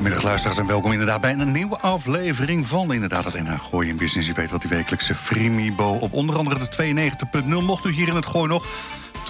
Goedemiddag luisteraars en welkom inderdaad bij een nieuwe aflevering van inderdaad het NH Gooi in Business. Je weet wat die wekelijkse Frimibo op onder andere de 92.0. Mocht u hier in het Gooi nog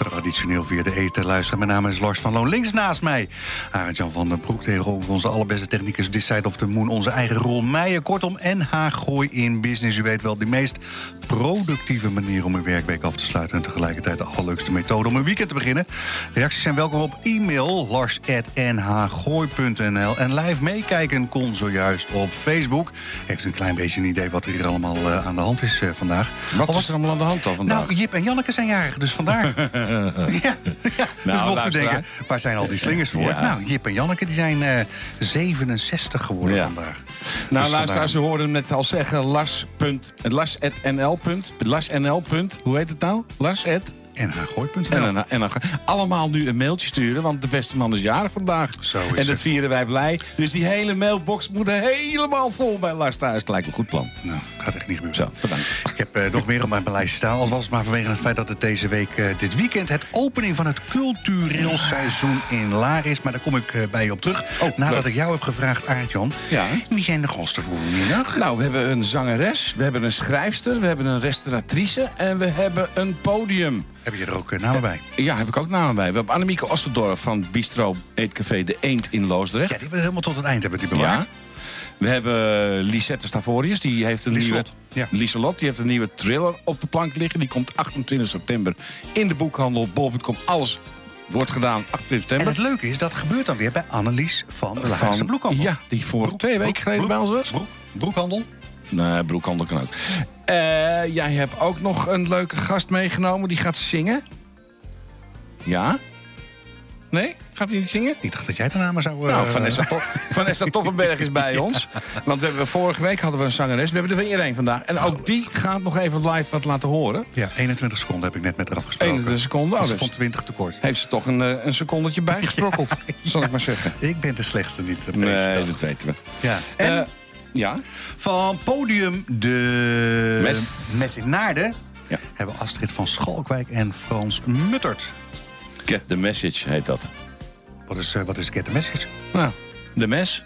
traditioneel via de eten luisteren. Mijn naam is Lars van Loon. Links naast mij Arend-Jan van den Broek. Tegenover onze allerbeste technicus This Side of the Moon. Onze eigen rol Meijer. Kortom, NH Gooi in Business. U weet wel, de meest productieve manier om uw werkweek af te sluiten... en tegelijkertijd de allerleukste methode om een weekend te beginnen. Reacties zijn welkom op e-mail lars.nhgooi.nl. En live meekijken kon zojuist op Facebook. Heeft u een klein beetje een idee wat er hier allemaal uh, aan de hand is uh, vandaag? Wat is er allemaal aan de hand dan vandaag? Nou, Jip en Janneke zijn jarig, dus vandaar. ja, ja. Nou, dus luisteraar. denken, waar zijn al die slingers voor? Ja. Nou, Jip en Janneke die zijn eh 67 geworden Ja. vandaag. Nou, Dus u hoorde hem net al zeggen. Punt- Lars.nl. punt- Hoe heet het nou? Lars. At- nhgooi.nl. En, en allemaal nu een mailtje sturen, want de beste man is jarig vandaag. Zo is en dat het. vieren wij blij. Dus die hele mailbox moet helemaal vol bij Lars thuis. Lijkt me een goed plan. Nou, gaat echt niet gebeuren. Zo, bedankt. Ik heb eh, nog meer op mijn lijstje staan. Al was het maar vanwege het feit dat het deze week, eh, dit weekend... het opening van het cultureel seizoen in Laar is. Maar daar kom ik eh, bij je op terug. Oh, Nadat leuk. ik jou heb gevraagd, Aart-Jan... Ja. wie zijn de gasten voor vanmiddag? Nou, we hebben een zangeres, we hebben een schrijfster, we hebben een restauratrice en we hebben een podium. Heb je er ook eh, namen bij? Ja, heb ik ook namen bij. We hebben Annemieke Osterdorf van Bistro Eetcafé De Eend in Ja, Loosdrecht. die hebben we helemaal tot het eind hebben die bewaard. Ja. We hebben Lisette Stavorius, die heeft een Lieselot, nieuwe... ja. Lieselot, die heeft een nieuwe thriller op de plank liggen. Die komt 28 september in de boekhandel. Bol.com, alles wordt gedaan 28 En september. het leuke is, dat gebeurt dan weer bij Annelies van de Laagse Broekhandel. Ja, die voor twee weken geleden bij ons was. Broek, broekhandel? Nee, broekhandel kan ook. Eh, jij hebt ook nog een leuke gast meegenomen. Die gaat zingen. Ja? Nee? Gaat hij niet zingen? Ik dacht dat jij de namen zou... eh, Nou, Vanessa, Top, Vanessa Toppenberg is bij ons. Want we hebben, vorige week hadden we een zangeres. We hebben er weer één vandaag. En ook die gaat nog even live wat laten horen. Ja, 21 seconden heb ik net met haar afgesproken. 21 seconden. Oh, Dus ze vond 20 tekort. heeft ze toch een, eh, een secondetje bijgesprokkeld. Zal ik maar zeggen. Ik ben de slechtste niet Nee, dat weten we. Ja. En Eh, ja? van podium de Mes. Mes in Naarden... Ja. hebben we Astrid van Schalkwijk en Frans Muttert. Get the message heet dat. Wat is, eh, wat is Get the Message? Nou, de mes.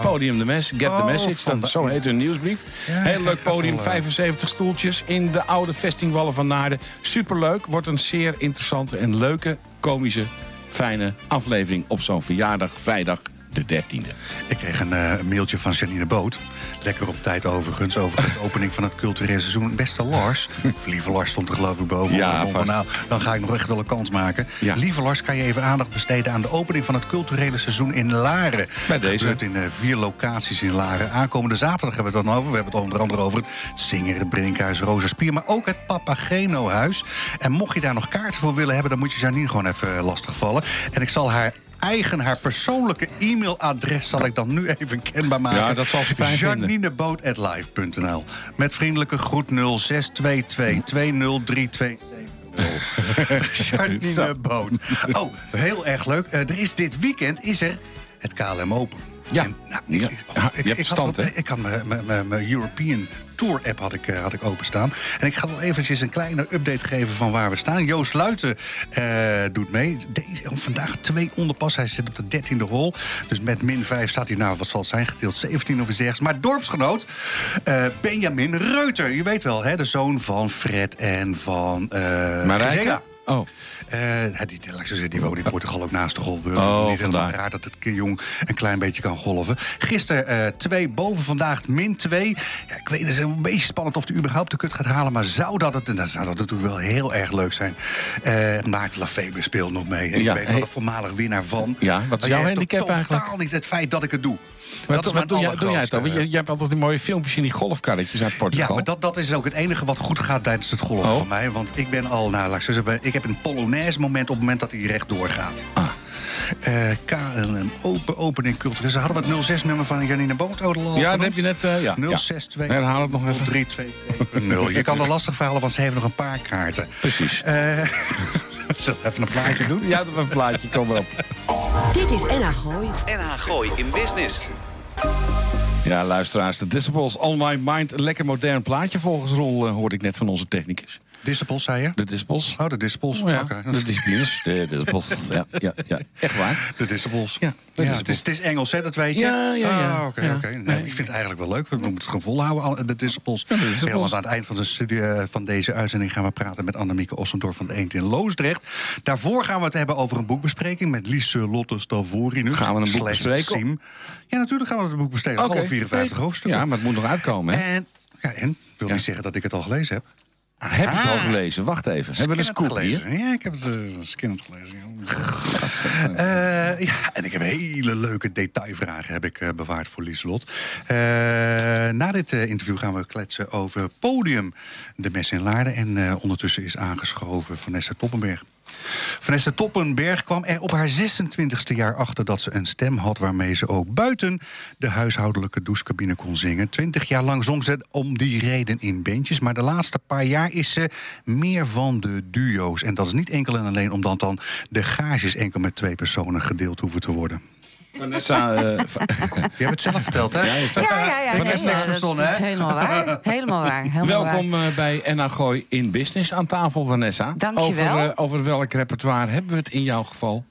Podium de mes, get Oh, the message. Dat, de- zo heet hun nieuwsbrief. Ja, Heel leuk podium, wel, eh, 75 stoeltjes in de oude vestingwallen van Naarden. Superleuk, wordt een zeer interessante en leuke, komische, fijne aflevering op zo'n verjaardag, vrijdag de 13e. Ik kreeg een eh, mailtje van Janine Boot. Lekker op tijd overigens, over de opening van het culturele seizoen. Beste Lars, of lieve Lars stond er geloof ik boven. Ja, Van. Nou, dan ga ik nog echt wel een kans maken. Ja. Lieve Lars, kan je even aandacht besteden aan de opening van het culturele seizoen in Laren. Bij deze. Gebeurt in eh, vier locaties in Laren. Aankomende zaterdag hebben we het dan over. We hebben het onder andere over het Zinger, het Brinkhuis, Rosa Spier... maar ook het Papageno-huis. En mocht je daar nog kaarten voor willen hebben... dan moet je Janine gewoon even eh, lastigvallen. En ik zal haar eigen, haar persoonlijke e-mailadres... zal ik dan nu even kenbaar maken. Ja, dat zal ze fijn vinden. JanineBoot.live.nl Met vriendelijke groet 0622 Janine Zo. Boot. Oh, heel erg leuk. Eh, er is dit weekend is er het KLM Open. Ja. En, nou, ik, Ja, je hebt ik, verstand, had, hè? ik had mijn European Tour app had ik, eh, had ik openstaan. En ik ga nog eventjes een kleine update geven van waar we staan. Joost Luiten eh, doet mee. Deze, oh, vandaag twee onderpas. Hij zit op de dertiende hol. Dus met min 5 staat hij, nou wat zal het zijn, gedeeld 17 of iets ergens. Maar dorpsgenoot eh, Benjamin Reuter. Je weet wel, hè, de zoon van Fred en van Marijke? Oh, Eh, die, laat ik zo zeggen, die woont in Portugal ook naast de golfbeurs. Oh, Niet vandaar. raar dat het jong een klein beetje kan golven. Gisteren eh, twee, boven vandaag min twee. Ja, ik weet, het is een beetje spannend of hij überhaupt de kut gaat halen. Maar zou dat het, en dan zou dat natuurlijk wel heel erg leuk zijn. Eh Maarten Lafeber speelt nog mee. Ja, ik weet wel hey. de voormalig winnaar van. Ja, wat is Maar jouw handicap totaal eigenlijk? niet het feit dat ik het doe. Wat, dat is wat mijn doe, jij, doe jij het dan? Want jij hebt altijd die mooie filmpjes in die golfkarretjes uit Portugal. ja, maar dat, dat is ook het enige wat goed gaat tijdens het golven Oh. voor mij. Want ik ben al, nou, laat ik zo ik heb een Polonaise moment op het moment dat hij rechtdoor gaat. Ah. Eh KLM Open, opening cultureel. Ze hadden we het 06-nummer van Janine Bootodel al Ja, dat heb je net... eh, ja, ja. 062 Herhaal het nog even. 3270. Je kan er lastig verhalen, want ze heeft nog een paar kaarten. Precies. Eh Zullen we even een plaatje doen? Ja, dat een plaatje, kom op. Dit is NH Gooi. NH Gooi in Business. Ja, luisteraars, de Disciples On My Mind. Een lekker modern plaatje volgens Rol, eh, hoorde ik net van onze technicus. Disciples, zei je? De Disciples. Oh, de Disciples. Oh ja, Oké. de disciplines. De Disciples. Ja, ja, ja, echt waar. De Disciples. Ja, de Ja, Disciples. het, is, het is Engels, hè, dat weet je? Ja, ja, ja. Ah, Oké. Nee, Nee. Ik vind het eigenlijk wel leuk. We moeten het gewoon volhouden, al- de Disciples. Ja, de Disciples. Aan het eind van, de studie, eh, van deze uitzending gaan we praten met Annemieke Ossendorf van de Eend in Loosdrecht. Daarvoor gaan we het hebben over een boekbespreking met Lise Lotte Stavorinus. Gaan we een boek bespreken? Sim. Ja, natuurlijk gaan we het boek bespreken. Alle 54 hoofdstukken. Ja, maar het moet nog uitkomen, hè? En, ja, en? Wil niet zeggen dat ik het al gelezen heb. Heb je het al gelezen? Wacht even. Hebben we een scoop het hier? gelezen. Ja, ik heb het uh, gelezen. Eh, ja, en ik heb hele leuke detailvragen heb ik, eh, bewaard voor Lieselot. Eh, na dit interview gaan we kletsen over Podium, de mes in Laarden. En ondertussen is aangeschoven Vanessa Toppenberg. Vanessa Toppenberg kwam er op haar 26e jaar achter dat ze een stem had waarmee ze ook buiten de huishoudelijke douchecabine kon zingen. Twintig jaar lang zong ze om die reden in bandjes, maar de laatste paar jaar is ze meer van de duo's. En dat is niet enkel en alleen omdat dan de gages enkel met twee personen gedeeld hoeven te worden. Vanessa, eh, Je hebt het zelf verteld, hè? Ja, Ja, ja, ja. Vanessa nee, ja, dat verzonnen, is hè? helemaal waar. Helemaal waar. Helemaal welkom waar. eh, bij NH Gooi in Business aan tafel, Vanessa. Dank je over, wel. eh, over welk repertoire hebben we het in jouw geval?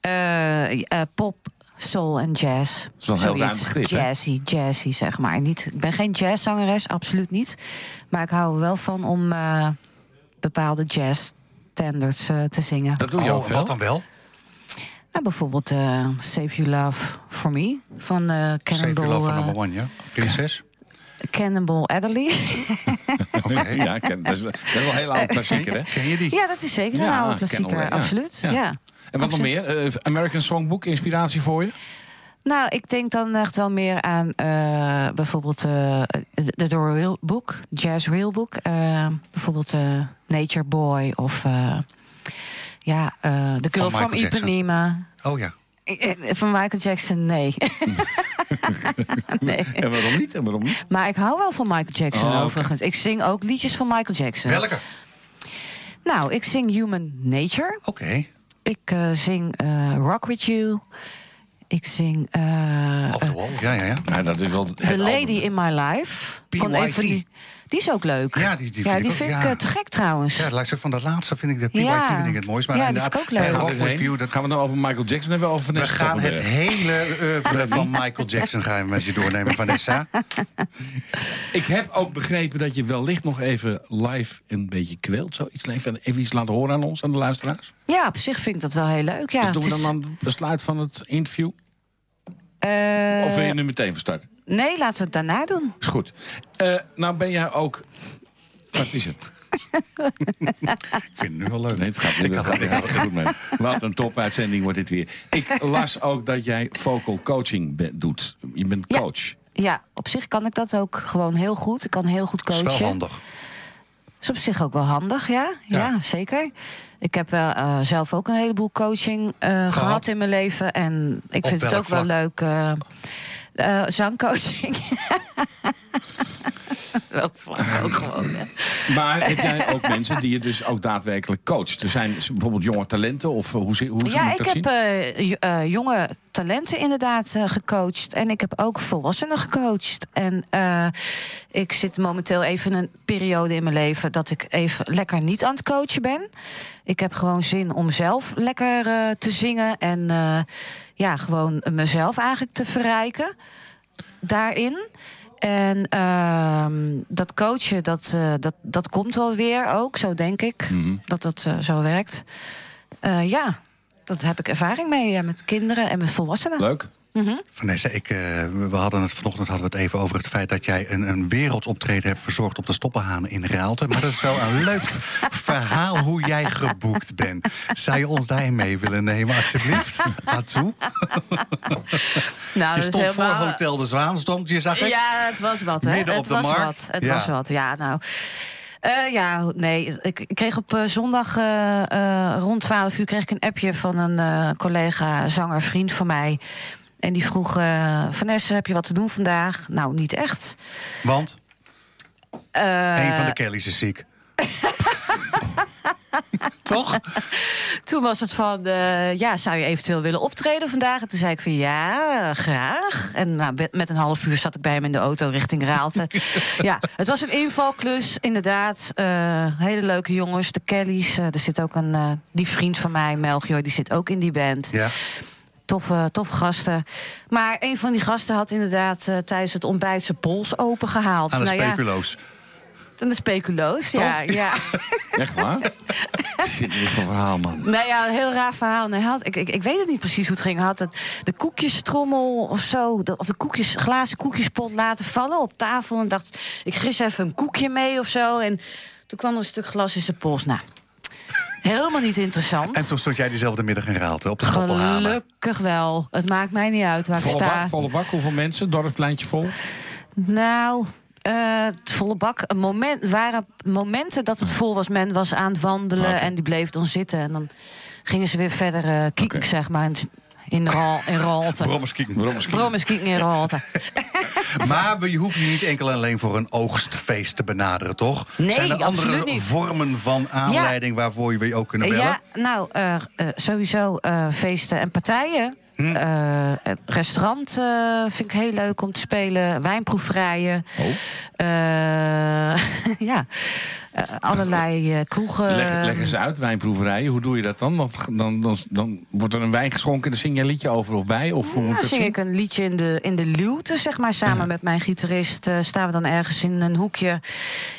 Eh, eh, pop, soul en jazz. is wel een heel ruim begrip, hè? Jazzy, jazzy, zeg maar. Niet, ik ben geen jazzzangeres, absoluut niet. Maar ik hou er wel van om eh, bepaalde jazzstandards eh, te zingen. Dat doe je Oh, ook veel. wat dan wel? Nou, bijvoorbeeld eh, Save Your Love For Me van eh Save Cannonball, Your Love for eh, Number One, ja? Prinses? Cannonball Adderley. Oké. Ja, dat, is, dat is wel een hele oude klassieker, hè? Ken je die? ja, dat is zeker een Ja, oude klassieker, Cannonball, absoluut. Ja. Ja. En wat nog meer? Eh, American Songbook, inspiratie voor je? Nou, ik denk dan echt wel meer aan eh, bijvoorbeeld eh, de Real Book, Jazz Real Book. eh, bijvoorbeeld eh, Nature Boy of eh, ja, eh The Girl Michael from Jackson. Ipanema. Oh ja. Eh, eh, Van Michael Jackson, nee. nee. En waarom niet? En waarom niet? Maar ik hou wel van Michael Jackson Oh, overigens. Ik zing ook liedjes van Michael Jackson. Welke? Nou, ik zing Human Nature. Oké. Ik eh, zing eh, Rock With You. Ik zing... eh, Off the wall. Ja, ja, ja. Nou, dat is wel The Lady album. in My Life. PYT. Kon even die, die is ook leuk. Ja, die- die ja, vind ik ook- vind ik ja. eh, te gek trouwens. Ja, zeggen, van dat laatste vind ik de PYT Ja. vind ik het mooist. Maar Ja, die inderdaad, vind ik ook leuk. en Gaan we, dat gaan we nou over Michael Jackson hebben We Vanessa gaan het hele oeuvre van Michael Jackson gaan we met je doornemen, Vanessa. Ik heb ook begrepen dat je wellicht nog even live een beetje kweelt. Zo iets, even, even iets laten horen aan ons, aan de luisteraars. Ja, op zich vind ik dat wel heel leuk. Ja, dat doen we dan is- aan het besluit van het interview? Eh, Of wil je nu meteen van start? Nee, laten we het daarna doen. Is goed. Eh, nou ben jij ook... Wat is het? Ik vind het nu wel leuk. Nee, het gaat niet. Het gaat niet goed mee. Wat een topuitzending wordt dit weer. Ik las ook dat jij vocal coaching doet. Je bent coach. Ja, op zich kan ik dat ook gewoon heel goed. Ik kan heel goed Dat is coachen. wel handig. is op zich ook wel handig, ja. Ja, Ja. zeker. Ik heb wel eh, zelf ook een heleboel coaching eh, gehad. in mijn leven. En ik Op vind het ook wel leuk. eh, eh, zangcoaching. Welk vlak ook gewoon, ja. Maar heb jij ook mensen die je dus ook daadwerkelijk coacht? Er zijn bijvoorbeeld jonge talenten of eh, hoe, hoe moet Ja, ik ik heb eh, eh, jonge talenten inderdaad gecoacht. En ik heb ook volwassenen gecoacht. En ik zit momenteel even een periode in mijn leven... dat ik even lekker niet aan het coachen ben. Ik heb gewoon zin om zelf lekker te zingen. En ja, gewoon mezelf eigenlijk te verrijken daarin. En ehm, dat coachen, dat, eh, dat, dat komt wel weer ook, zo denk ik. Mhm. Dat dat eh, zo werkt. Eh, ja, dat heb ik ervaring mee ja, met kinderen en met volwassenen. Leuk. Vanessa, ik, eh, we hadden het vanochtend hadden we het even over het feit dat jij een, een wereldoptreden hebt verzorgd op de Stoppenhaan in Raalte. Maar dat is wel een leuk verhaal hoe jij geboekt bent. Zou je ons daarin mee willen nemen, alsjeblieft? Naartoe. Nou, Je stond voor Hotel de Zwaan, stond je, zag ik? Ja, het was wat, hè? Midden op het de was markt. wat. Het Ja. was wat, ja, nou. Eh, ja, nee. Ik, kreeg op eh, zondag rond 12 uur kreeg ik een appje van een collega, zanger, vriend van mij. En die vroeg: eh Vanessa, heb je wat te doen vandaag? Nou, niet echt. Want Eh, een van de Kellys is ziek. Toch? Toen was het van, eh, ja, zou je eventueel willen optreden vandaag? En toen zei ik van, ja, graag. En nou, met een half uur zat ik bij hem in de auto richting Raalte. ja, het was een invalklus, inderdaad. Hele leuke jongens, de Kellys. Er zit ook een, die vriend van mij, Melchior, die zit ook in die band. Ja. Toffe, toffe gasten. Maar een van die gasten had inderdaad eh, tijdens het ontbijt zijn pols opengehaald. Aan de nou ja, speculoos. aan de speculoos, ja. ja. Echt waar? Wat is dit weer voor verhaal, man? Nou ja, een heel raar verhaal. Nee, hij had, ik, ik, ik weet het niet precies hoe het ging. Had het, de koekjestrommel of zo, de, of de koekjes, glazen koekjespot laten vallen op tafel. En dacht, ik gis even een koekje mee of zo. En toen kwam er een stuk glas in zijn pols. Nou, helemaal niet interessant. En toen stond jij diezelfde middag in Raalte op de Schoppelhamer. Gelukkig wel. Het maakt mij niet uit waar ik Volle sta. bak, volle bak, hoeveel mensen? Dorpspleintje vol? Nou, eh, het volle bak. Een moment, het waren momenten dat het vol was. Men was aan het wandelen en die bleef dan zitten. En dan gingen ze weer verder eh kieken, zeg maar. In, Ral, in Ralte. Brommers kieken. Brommers kieken in Ralte. Maar we- je hoeft je niet enkel en alleen voor een oogstfeest te benaderen, toch? Nee, Zijn er andere niet. vormen van aanleiding waarvoor we je ook kunnen bellen? Ja, nou, eh, eh, sowieso eh, feesten en partijen. Hm. Eh, het restaurant eh, vind ik heel leuk om te spelen. Wijnproeverijen. Oh. Eh, ja, allerlei kroegen. Leg, leg eens uit, wijnproeverijen. Hoe doe je dat dan? Want dan, dan, dan wordt er een wijn geschonken en dan zing je een liedje over of bij? Of hoe moet Dan zing ik een liedje in de, in de luwte, zeg maar. Samen met mijn gitarist staan we dan ergens in een hoekje.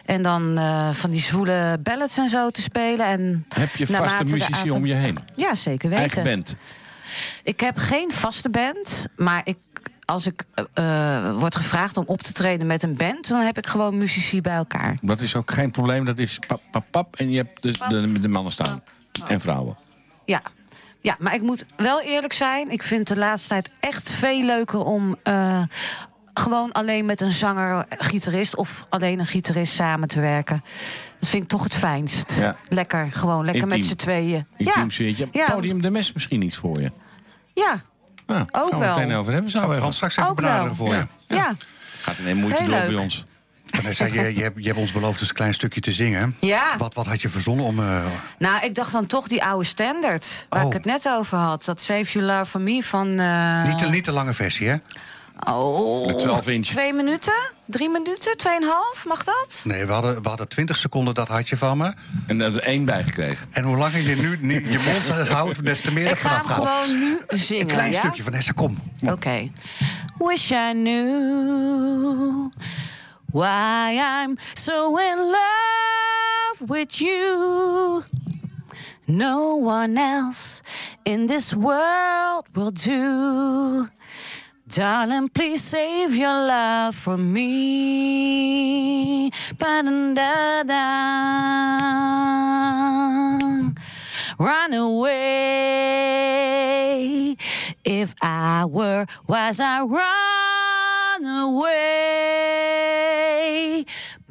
En dan van die zwoele ballads en zo te spelen. En Heb je vaste muzici om je heen? Ja, zeker weten. Eigen band? Ik heb geen vaste band, maar ik, als ik eh, word gevraagd om op te treden met een band, dan heb ik gewoon muzici bij elkaar. Dat is ook geen probleem. Dat is pap, pap, pap. En je hebt dus de, de mannen staan. En vrouwen. Ja. ja, maar ik moet wel eerlijk zijn. Ik vind de laatste tijd echt veel leuker om eh, gewoon alleen met een zanger, gitarist of alleen een gitarist samen te werken. Dat vind ik toch het fijnst. Ja. Lekker, gewoon lekker Intiem. met z'n tweeën. Intiem ja. sfeertje. Ja. Podium de mes misschien iets voor je. Ja, Ook gaan we wel. het meteen over hebben. Zou We we gaan even. straks even Ook benaderen wel. voor je. Ja. ja. Gaat ineens moeite Heel door leuk. bij ons. Vanessa, je, je, hebt, je hebt ons beloofd dus een klein stukje te zingen. Ja. Wat, wat had je verzonnen om... eh, Nou, ik dacht dan toch die oude standard. Waar Oh. ik het net over had. Dat Save You Love For Me van... eh, niet, de, niet de lange versie, hè? Oh, De 12 inch. Twee minuten? Drie minuten? Tweeënhalf? Mag dat? Nee, we hadden, we hadden 20 seconden, dat had je van me. En daar is er één bijgekregen. En hoe langer je nu, nu je mond houdt, des te meer Ik het ga hem gewoon nu Een zingen, klein ja? stukje, Vanessa, kom. Oké. Wish I knew why I'm so in love with you. No one else in this world will do. Darling, please save your love for me. Ba-dum-da-dum. Run away. If I were wise, I run away.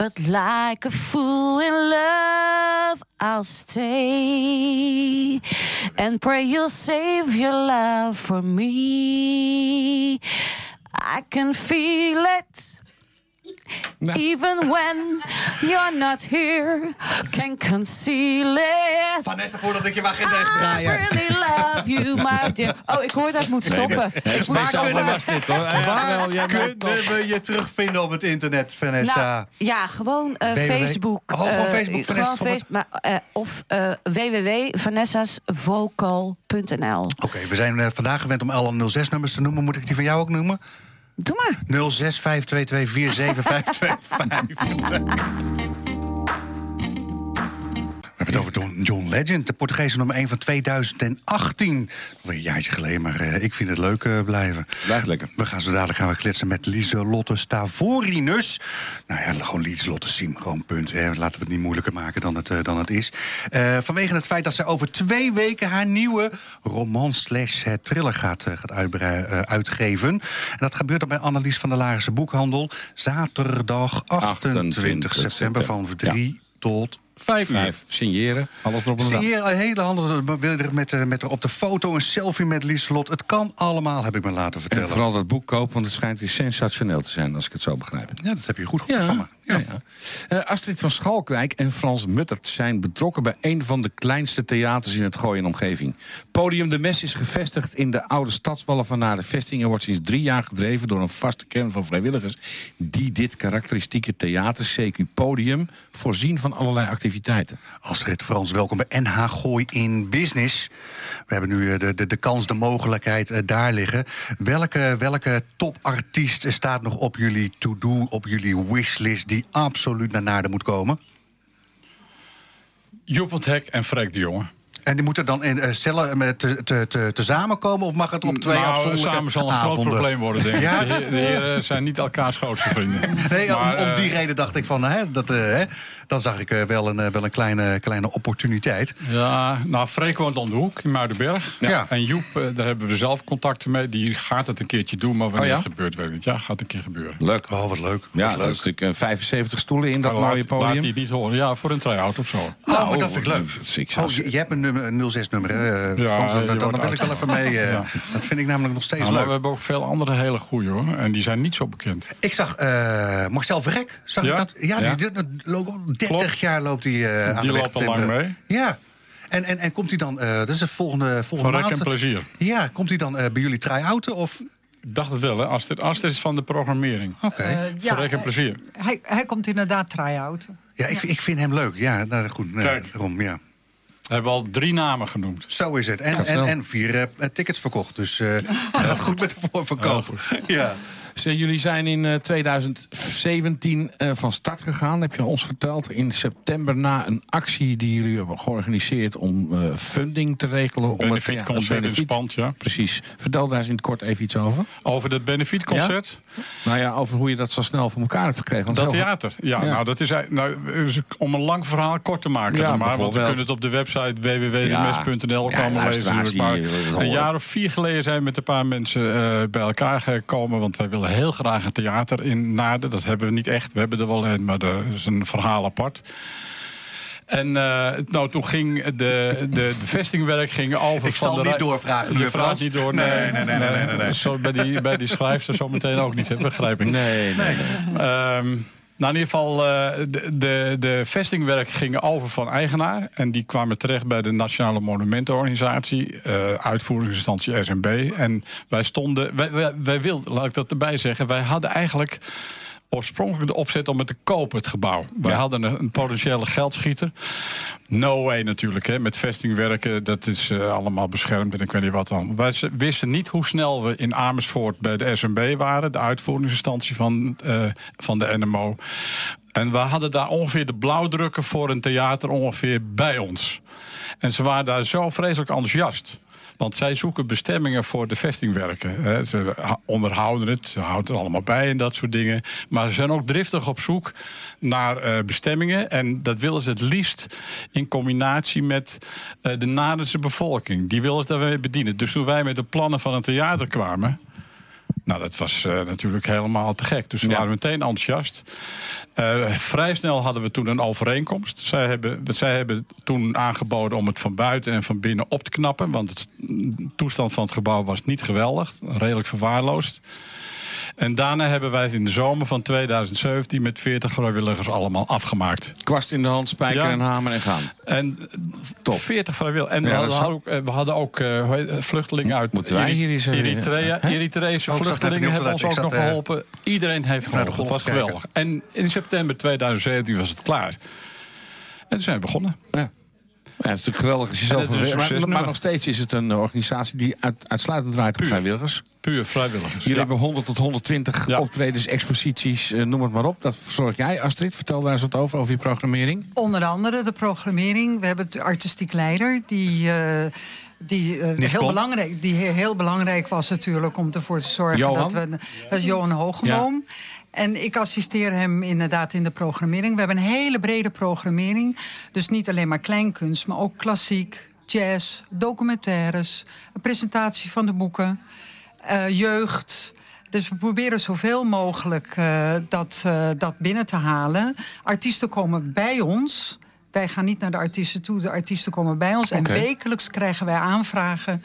But like a fool in love, I'll stay and pray you'll save your love for me. I can feel it. Even when you're not here, can conceal it. Vanessa, voordat ik je wacht in I really love you, my dear. Oh, ik hoor dat ik moet stoppen. ik moet Waar kunnen we- was dit hoor. Ja, Waar kunnen we je terugvinden op het internet, Vanessa? Nou, ja, gewoon eh. Facebook. Oh, gewoon eh, Facebook, Vanessa gewoon maar, eh, of uh, www.vanessasvocal.nl. Oké, we zijn vandaag gewend om alle 06-nummers te noemen. Moet ik die van jou ook noemen? Doe maar. 06 het over John, Legend, de Portugese nummer 1 van 2018. Alweer een jaartje geleden, maar eh, ik vind het leuk eh, blijven. Blijft lekker. We gaan zo dadelijk gaan we kletsen met Lieselotte Stavorinus. Nou ja, gewoon Lieselotte Siem, gewoon punt. Hè. Laten we het niet moeilijker maken dan het, eh, dan het is. Vanwege het feit dat zij over twee weken haar nieuwe roman slash thriller gaat, gaat uitbrei- uitgeven. En dat gebeurt dan bij Annelies van de Larische Boekhandel. Zaterdag 28, 28 september van september. 3 tot 5 uur. Vijf, signeren, alles erop en een hele je er met, eh, met op de foto een selfie met Lieselot? Het kan allemaal, heb ik me laten En vertellen. vooral dat boek kopen, want het schijnt weer sensationeel te zijn, als ik het zo begrijp. Ja, dat heb je goed gevangen. Ja, ja. Eh, Astrid van Schalkwijk en Frans Muttert zijn betrokken bij een van de kleinste theaters in het Gooi en omgeving. Podium De Mes is gevestigd in de oude stadswallen van naar de vesting en wordt sinds drie jaar gedreven door een vaste kern van vrijwilligers die dit karakteristieke theater, CQ Podium, voorzien van allerlei activiteiten. Astrid Frans, welkom bij NH Gooi in Business. We hebben nu eh, de, de, de kans, de mogelijkheid eh, daar liggen. Welke, welke topartiest staat nog op jullie to-do, op jullie wishlist... die absoluut naar Naarden moet komen? Joep het Hek en Freek de Jonge. En die moeten dan in, eh, cellen met te, te, te, tezamen komen... of mag het op twee nou, afzonderlijke samen zal een groot probleem worden, denk ik. Ja? De, he- de heren zijn niet elkaars grootste vrienden. Nee, om, Maar, om die reden dacht ik van... Hè, dat, eh, hè, dan zag ik eh, wel een, eh, wel een kleine, kleine opportuniteit. Ja, nou, Freek woont om de hoek in Muidenberg. Ja. En Joep, eh, daar hebben we zelf contacten mee. Die gaat het een keertje doen, maar wanneer Oh, ja? het gebeurt, weet ik niet. Ja, gaat een keer gebeuren. Leuk. Oh, wat leuk. Ja, wat dat leuk. is natuurlijk eh, 75 stoelen in dat Maar mooie laat, laat podium. die niet horen. Ja, voor een try-out of zo. Oh, maar dat vind ik leuk. Dus ik Oh, je, je hebt een, nummer, een 06-nummer, hè? eh, Ja, Frans, dan, dan, dan wil ik wel even mee. eh, Ja. Dat vind ik namelijk nog steeds Nou, maar leuk. we hebben ook veel andere hele goeie hoor. En die zijn niet zo bekend. Ik zag eh, Marcel Verrek. Zag Ja? ik dat? Ja. Die, die, al 30 Klopt. jaar loopt hij eh aan Die de weg loopt al lang mee. Ja. En, en, en komt hij dan, eh dat is de volgende, Van volgende rek maand. en plezier. Ja, komt hij dan eh, bij jullie try-outen? Of... Ik dacht het wel, hè. Astrid, Astrid is van de programmering. Oké. Voor rek en plezier. Hij, hij komt inderdaad try-out. ja, ik, ik vind hem leuk. Ja, nou, goed. Nee, Kijk. daarom, ja. We hebben al drie namen genoemd. Zo is het. En, en, en vier tickets verkocht. Dus eh gaat goed met de voorverkoop. ja. Jullie zijn in eh, 2017 eh, van start gegaan, heb je ons verteld. In september na een actie die jullie hebben georganiseerd om eh, funding te regelen. om Benefit ja, in benefit- Spand, ja. Precies. Vertel daar eens in het kort even iets over. Over het benefietconcert. Nou ja, over hoe je dat zo snel voor elkaar hebt gekregen. Want Dat theater, ja, Ja. Nou, dat is, nou, is- om een lang verhaal kort te maken. Ja, dan maar, want we kunnen het op de website www.mes.nl Ja, komen lezen. het horen. een jaar of vier geleden zijn we met een paar mensen eh, bij elkaar gekomen. Want wij willen heel graag een theater in Naarden. Dat hebben we niet echt. We hebben er wel een, maar dat is een verhaal apart. En eh, nou, toen ging de, de, de vestingwerk ging over Ik zal niet doorvragen, Je vraagt niet door. Nee, nee, nee, nee, nee, nee. Zo, bij, die, bij die schrijfster zo meteen ook niet, hè, begrijp ik. Nee, nee. Ehm, nou, in ieder geval, eh, de, de, de vestingwerk gingen over van eigenaar. En die kwamen terecht bij de Nationale Monumentenorganisatie, eh, uitvoeringsinstantie SNB. En wij stonden, wij, wij wilden, laat ik dat erbij zeggen, wij hadden eigenlijk oorspronkelijk de opzet om het te kopen, het gebouw. Ja. hadden een, een potentiële geldschieter. No way natuurlijk, hè. met vestingwerken, dat is eh, allemaal beschermd en ik weet niet wat dan. Wij wisten niet hoe snel we in Amersfoort bij de SNB waren, de uitvoeringsinstantie van, eh, van de NMO. En we hadden daar ongeveer de blauwdrukken voor een theater ongeveer bij ons. En ze waren daar zo vreselijk enthousiast. Want zij zoeken bestemmingen voor de vestingwerken. hè. Ze onderhouden het, ze houden het allemaal bij en dat soort dingen. Maar ze zijn ook driftig op zoek naar eh, bestemmingen. En dat willen ze het liefst in combinatie met eh, de Nadense bevolking. Die willen ze daarmee bedienen. Dus toen wij met de plannen van een theater kwamen. Nou, dat was eh, natuurlijk helemaal te gek. Dus we Ja. waren meteen enthousiast. Eh, vrij snel hadden we toen een overeenkomst. Zij hebben, zij hebben toen aangeboden om het van buiten en van binnen op te knappen. Want de toestand van het gebouw was niet geweldig. Redelijk verwaarloosd. En daarna hebben wij het in de zomer van 2017 met 40 vrijwilligers allemaal afgemaakt. Kwast in de hand, spijker Ja. en hamer en gaan. En Top. 40 vrijwilligers. En we Ja, hadden, ook, eh, we hadden ook eh, vluchtelingen uit Moeten wij hier eens, eh, Eritrea. hè? Eritreese Oh, vluchtelingen hebben ons ook nog eh, geholpen. Iedereen heeft de geholpen. Het was geweldig. En in september 2017 was het klaar. En toen zijn we begonnen. Ja. Ja, het is natuurlijk geweldig als je zelf... maar, maar, nog steeds is het een eh, organisatie die uit, uitsluitend draait op vrijwilligers. Puur vrijwilligers. Jullie Ja. hebben 100 tot 120 Ja. optredens, exposities, eh, noem het maar op. Dat verzorg jij, Astrid. Vertel daar eens wat over, over je programmering. Onder andere de programmering. We hebben de artistiek leider die. eh, die, eh, heel belangrijk, die he- heel belangrijk was natuurlijk om ervoor te zorgen Johan? dat we. Dat is Johan Hogeboom. En ik assisteer hem inderdaad in de programmering. We hebben een hele brede programmering. Dus niet alleen maar kleinkunst, maar ook klassiek, jazz, documentaires, een presentatie van de boeken, eh, jeugd. Dus we proberen zoveel mogelijk uh, dat, uh, dat binnen te halen. Artiesten komen bij ons. Wij gaan niet naar de artiesten toe, de artiesten komen bij ons. En wekelijks krijgen wij aanvragen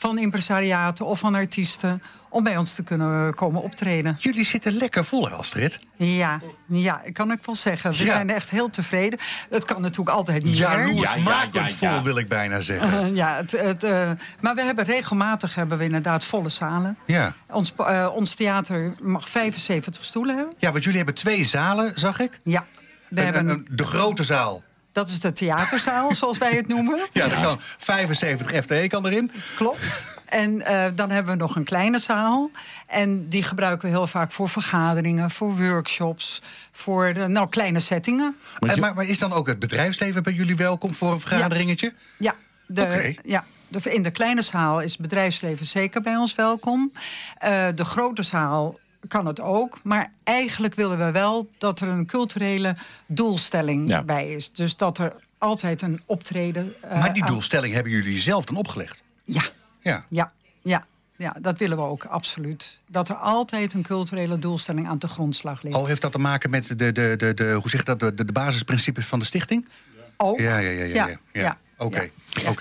van impresariaten of van artiesten om bij ons te kunnen komen optreden. Jullie zitten lekker vol, Astrid. Ja, ja, kan ik wel zeggen. We Ja. zijn echt heel tevreden. Het kan natuurlijk altijd meer. Jaloersmakend vol, wil ik bijna zeggen. Ja, het, het, eh, maar we hebben regelmatig hebben we inderdaad volle zalen. Ja. Ons, eh, ons theater mag 75 stoelen hebben. ja, want jullie hebben twee zalen, zag ik. Ja, we Een- hebben, een- de grote zaal. Dat is de theaterzaal, zoals wij het noemen. Ja, dat kan 75 FTE kan erin. Klopt. En eh, dan hebben we nog een kleine zaal. En die gebruiken we heel vaak voor vergaderingen, voor workshops, voor de, nou, kleine settingen. Je- maar, maar is dan ook het bedrijfsleven bij jullie welkom voor een vergaderingetje? Ja, de, ja de, in de kleine zaal is het bedrijfsleven zeker bij ons welkom. Eh, de grote zaal kan het ook. Maar eigenlijk willen we wel dat er een culturele doelstelling Ja. bij is. Dus dat er altijd een optreden... eh, maar die aan- doelstelling hebben jullie zelf dan opgelegd. Ja, Ja. ja, ja. Ja, dat willen we ook, absoluut. Dat er altijd een culturele doelstelling aan de grondslag ligt. Oh, heeft dat te maken met de, de, de, de, hoe zeg je dat, de, de, basisprincipes van de stichting? ook. Ja, ja, ja. ja, ja, ja. Oké.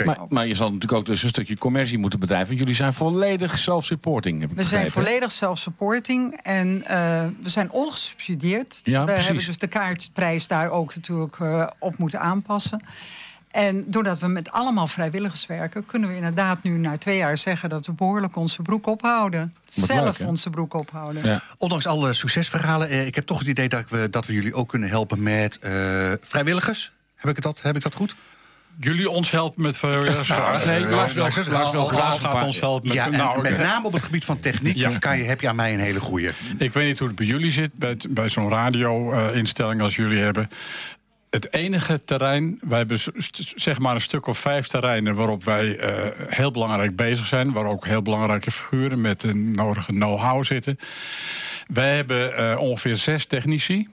Maar, maar je zal natuurlijk ook dus een stukje commercie moeten bedrijven. Want jullie zijn volledig self-supporting. heb ik We zijn volledig self-supporting en eh, we zijn ongesubsidieerd. Ja, we precies. hebben dus de kaartprijs daar ook natuurlijk eh, op moeten aanpassen. En doordat we met allemaal vrijwilligers werken, kunnen we inderdaad nu na twee jaar zeggen dat we behoorlijk onze broek ophouden. Wat Zelf leuk, onze broek ophouden. Ja. Ondanks alle succesverhalen, eh, ik heb toch het idee dat we, dat we jullie ook kunnen helpen met eh, vrijwilligers. Heb ik, dat, heb ik dat goed? Jullie ons helpen met vrijwilligers? nee, Lars wil- Lars- Lars gaat ons helpen met... Ja, en nou, met oké. name op het gebied van techniek Ja. kan je, heb je aan mij een hele goeie. Ik weet niet hoe het bij jullie zit, bij, bij zo'n radio-instelling als jullie hebben. Het enige terrein, wij hebben zeg maar een stuk of vijf terreinen waarop wij eh, heel belangrijk bezig zijn, waar ook heel belangrijke figuren met de nodige know-how zitten. Wij hebben eh, ongeveer zes technici.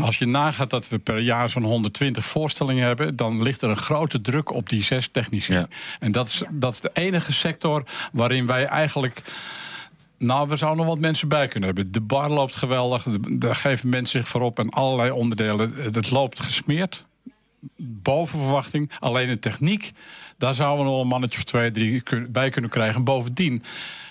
Als je nagaat dat we per jaar zo'n 120 voorstellingen hebben, dan ligt er een grote druk op die zes technici. Ja. En dat is, dat is de enige sector waarin wij eigenlijk nou, we zouden nog wat mensen bij kunnen hebben. De bar loopt geweldig. Daar geven mensen zich voor op. En allerlei onderdelen. Het loopt gesmeerd. Boven verwachting. Alleen de techniek. Daar zouden we nog een mannetje of twee, drie bij kunnen krijgen. Bovendien.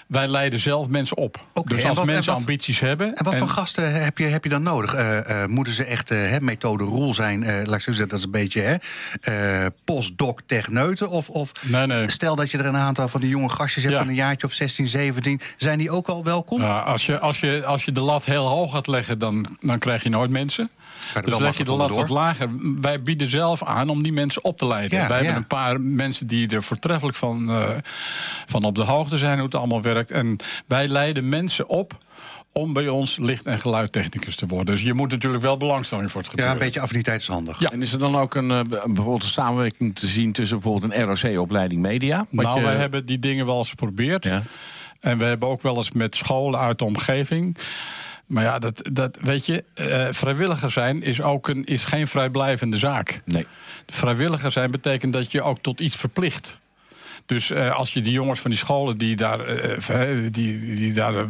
Wij leiden zelf mensen op. Dus als wat- mensen wat- ambities hebben. En wat voor gasten heb je, heb je dan nodig? Eh, eh, moeten ze echt hè, methode rule zijn? laat ik zo zeggen, dat is een beetje hè, postdoc techneuten? Of, of Nee, nee. stel dat je er een aantal van die jonge gastjes hebt Ja. van een jaartje of 16, 17. Zijn die ook al welkom? Ja, als, je, als, je, als je de lat heel hoog gaat leggen, dan, dan krijg je nooit mensen. Dus leg je de lat wat lager. Wij bieden zelf aan om die mensen op te leiden. Ja, Wij ja. hebben een paar mensen die er voortreffelijk van, eh, van op de hoogte zijn hoe het allemaal werkt. En wij leiden mensen op om bij ons licht- en geluidtechnicus te worden. Dus je moet natuurlijk wel belangstelling voor het Ja, gebeuren. een beetje affiniteit is handig. Ja. En is er dan ook een, eh, bijvoorbeeld een samenwerking te zien tussen bijvoorbeeld een ROC-opleiding media? Wat Nou, je- wij hebben die dingen wel eens geprobeerd. Ja. En we hebben ook wel eens met scholen uit de omgeving. Maar ja, dat, dat weet je, eh, vrijwilliger zijn is ook een, is geen vrijblijvende zaak. Nee. Vrijwilliger zijn betekent dat je ook tot iets verplicht. Dus eh, als je die jongens van die scholen die daar, eh, die, die daar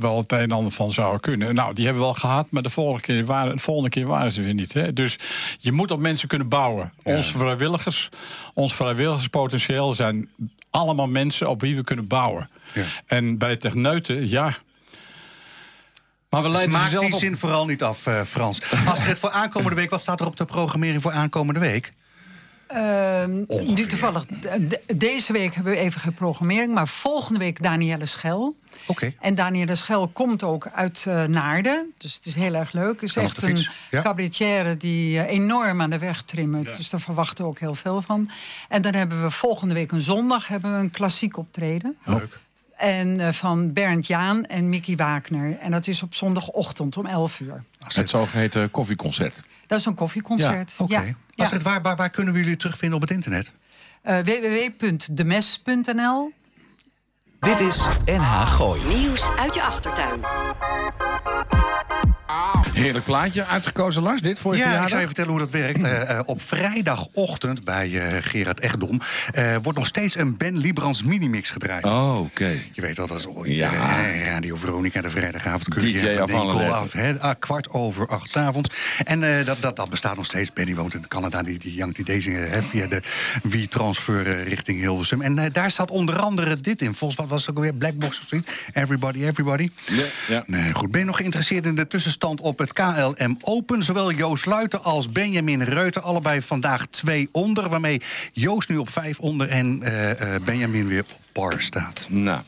wel het een en ander van zouden kunnen. Nou, die hebben we wel gehad, maar de volgende keer waren, de volgende keer waren ze weer niet. Hè? Dus je moet op mensen kunnen bouwen. Onze vrijwilligers, ons vrijwilligerspotentieel zijn allemaal mensen op wie we kunnen bouwen. Ja. En bij techneuten, ja. Maar we leiden Maak zelf die op. zin vooral niet af, eh, Frans. Astrid, voor aankomende week, wat staat er op de programmering voor aankomende week? Ehm, nu toevallig, de- deze week hebben we even geen programmering, maar volgende week Danielle Schel. Oké. En Danielle Schel komt ook uit eh, Naarden, dus het is heel erg leuk. Het is echt een ja. cabaretière die eh, enorm aan de weg trimmert. Dus daar verwachten we ook heel veel van. En dan hebben we volgende week een zondag hebben we een klassiek optreden. Leuk. En eh, van Bernd Jaan en Mickey Wagner. En dat is op zondagochtend om 11 uur. Het zogeheten koffieconcert. Dat is een koffieconcert. Oké. Ja, ja. Astrid, waar, waar, waar kunnen we jullie terugvinden op het internet? Eh, www.demes.nl Dit is NH Gooi. Nieuws uit je achtertuin. Heerlijk plaatje. Uitgekozen, Lars, dit voor je Ja, ik verjaardag? zou je vertellen hoe dat werkt. Eh, eh, op vrijdagochtend bij eh, Gerard Echtdom... wordt nog steeds een Ben Librans minimix gedraaid. Oh, oké. Je weet wel, dat is ooit Ja. Radio Veronica, de vrijdagavond. DJ af alle letters. af, hè, ah, kwart over acht 's avonds. En dat, dat, dat bestaat nog steeds. Benny woont in Canada, die, die jankt die deze hè, via de WeTransfer eh, richting Hilversum. En daar staat onder andere dit in. Volgens wat was het ook weer? Blackbox of zoiets? Everybody, everybody. Ja, ja. Nee, goed. Ben je nog geïnteresseerd in de tussenstand op het KLM Open? Zowel Joost Luiten als Benjamin Reuter. Allebei vandaag twee onder. Waarmee Joost nu op vijf onder en eh, eh, Benjamin weer op par staat. Nou.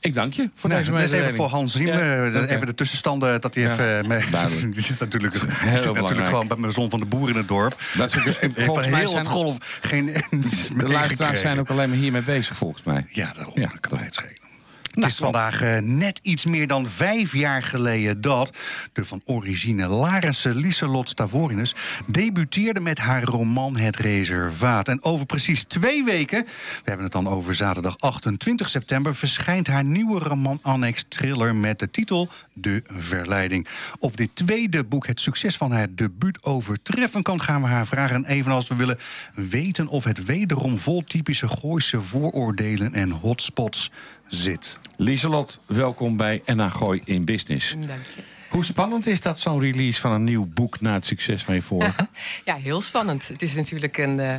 Ik dank je voor Nou, deze dat is even voor Hans Riem. Ja, eh. Even de tussenstanden, dat hij Ja, even mee... Die zit natuurlijk, die heel zit natuurlijk gewoon bij mijn zon van de boer in het dorp. Dat is ook- volgens mij heel zijn- het golf geen... De luisteraars zijn ook alleen maar hiermee bezig, volgens mij. Ja, daarom Ja, kan het schelen. Nou, het is vandaag eh, net iets meer dan vijf jaar geleden dat de van origine Larense Lieselot Stavorinus debuteerde met haar roman Het Reservaat. En over precies twee weken, we hebben het dan over zaterdag 28 september, verschijnt haar nieuwe roman Annex Thriller met de titel De Verleiding. Of dit tweede boek het succes van haar debuut overtreffen kan, gaan we haar vragen. En evenals we willen weten of het wederom vol typische Gooise vooroordelen en hotspots zit. Lieselot, welkom bij NA Gooi in Business. Dank je. Hoe spannend is dat, zo'n release van een nieuw boek... na het succes van je vorige? Ja, heel spannend. Het is natuurlijk een, eh,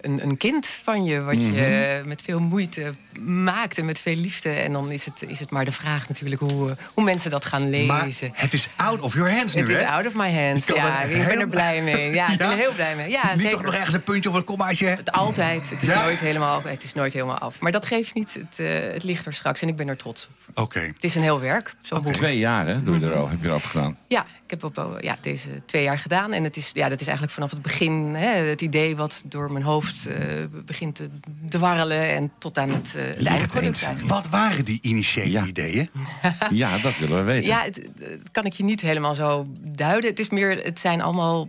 een, een kind van je, wat je met veel moeite maakt en met veel liefde. En dan is het, is het maar de vraag natuurlijk hoe, eh, hoe mensen dat gaan Maar lezen. het is out of your hands nu, Het is out of my hands. Ja, ik ben er blij mee. Ja, ik ben er heel blij mee. Ja, Niet zeker. toch nog ergens een puntje of een kommaatje? Het altijd. Het is, Ja? nooit helemaal, het is nooit helemaal af. Maar dat geeft niet. Het, eh, het ligt er straks en ik ben er trots op. Oké. Het is een heel werk, boek. Twee jaar, hè, doe je er al, heb je erover gedaan. Ja, ik heb op, ja, deze twee jaar gedaan. En het is, ja, dat is eigenlijk vanaf het begin hè, het idee wat door mijn hoofd eh, begint te dwarrelen. En tot aan het, eh het eindproduct eens. eigenlijk. Wat waren die initiële Ja. ideeën? Ja, dat willen we weten. Ja, het, het kan ik je niet helemaal zo duiden. Het, is meer, het zijn allemaal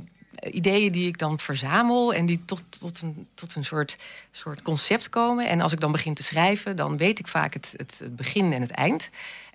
ideeën die ik dan verzamel en die tot, tot, een, tot een soort, soort concept komen. En als ik dan begin te schrijven, dan weet ik vaak het, het begin en het eind.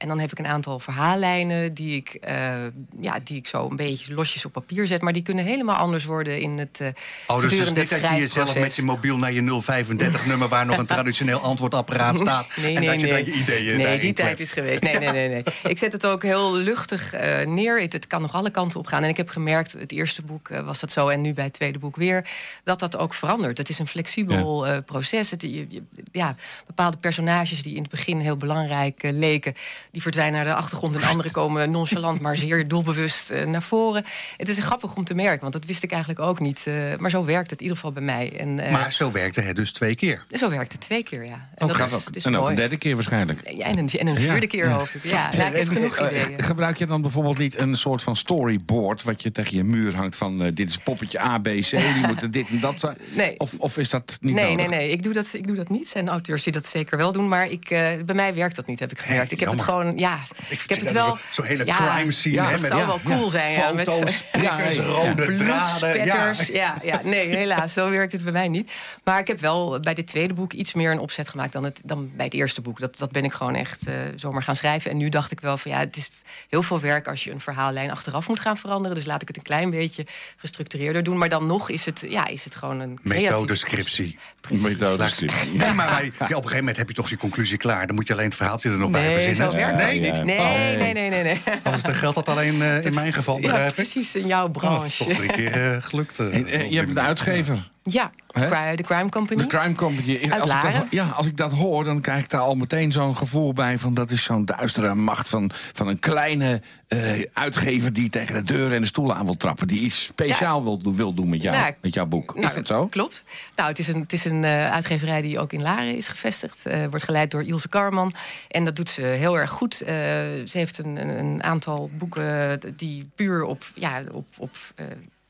En dan heb ik een aantal verhaallijnen die ik, eh, ja, die ik zo een beetje losjes op papier zet. Maar die kunnen helemaal anders worden in het uh, Oh, dus het is niet dat je jezelf met je mobiel naar je 035-nummer... waar nog een traditioneel antwoordapparaat staat... Nee, en nee, dat je nee. dan je ideeën Nee, die tijd is geweest. Nee, nee, nee, nee. Ik zet het ook heel luchtig eh, neer. Het, het kan nog alle kanten op gaan. En ik heb gemerkt, het eerste boek was dat zo... en nu bij het tweede boek weer, dat dat ook verandert. Het is een flexibel proces. Het, je- je- ja, bepaalde personages die in het begin heel belangrijk leken... die verdwijnen naar de achtergrond... en anderen komen nonchalant, maar zeer doelbewust eh, naar voren. Het is grappig om te merken, want dat wist ik eigenlijk ook niet. eh, maar zo werkt het in ieder geval bij mij. En, eh, Maar zo werkte het dus twee keer. zo werkt het twee keer, ja. En Ook, dat gaat is, ook. dus en ook een derde keer waarschijnlijk. Ja, en een, en een vierde Ja, keer hoop ik. Ja, nou, ik heb genoeg ideeën. Gebruik je dan bijvoorbeeld niet een soort van storyboard... wat je tegen je muur hangt van... dit is poppetje A, B, C, die moeten dit en dat zijn? Nee. Of, of is dat niet Nee, nodig? nee, nee. Ik doe, dat, ik doe dat niet. Er zijn auteurs die dat zeker wel doen. Maar ik, eh, bij mij werkt dat niet, heb ik gemerkt. Ik heb het jammer. Gewoon, ja. Ik, heb het wel. Zo'n hele ja, crime scene. Ja, hè, het met zou wel cool zijn. Ja, met, Foto's, prikkers, rode bloedspetters. Ja. Ja, nee, helaas. Zo werkt het bij mij niet. Maar ik heb wel bij dit tweede boek iets meer een opzet gemaakt dan, het, dan bij het eerste boek. Dat, dat ben ik gewoon echt eh, zomaar gaan schrijven. En nu dacht ik wel van ja, het is heel veel werk als je een verhaallijn achteraf moet gaan veranderen. Dus laat ik het een klein beetje gestructureerder doen. Maar dan nog is het, ja, is het gewoon een Methodescriptie. Precies. Methodescriptie. Nee, maar wij- ja, op een gegeven moment heb je toch je conclusie klaar. Dan moet je alleen het verhaaltje er nog bij Nee, verzinnen. zo werkt nee, het niet. Nee, Oh. nee, nee, nee. nee. Anders dan geldt dat alleen eh, in mijn geval, Ja, begrijp ik. precies, jouw Oh, branche. toch drie keer eh, gelukt. eh, En, eh, je hebt een uitgever. Ja, de Crime Company. De Crime Company. Uit Als ik, dat, Laren. ja, als ik dat hoor, dan krijg ik daar al meteen zo'n gevoel bij... van dat is zo'n duistere macht van, van een kleine eh, uitgever... die tegen de deuren en de stoelen aan wil trappen. Die iets speciaal wil, doen- wil doen met, jou, Ja, met jouw boek. Nou, is dat zo? Klopt. Nou, het is een, het is een eh, uitgeverij die ook in Laren is gevestigd. Eh, wordt geleid door Ilse Karman. En dat doet ze heel erg goed. Ze heeft een, een, aantal boeken die puur op, ja, op, op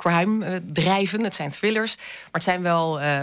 crime eh, drijven. Het zijn thrillers. Maar het zijn wel... eh,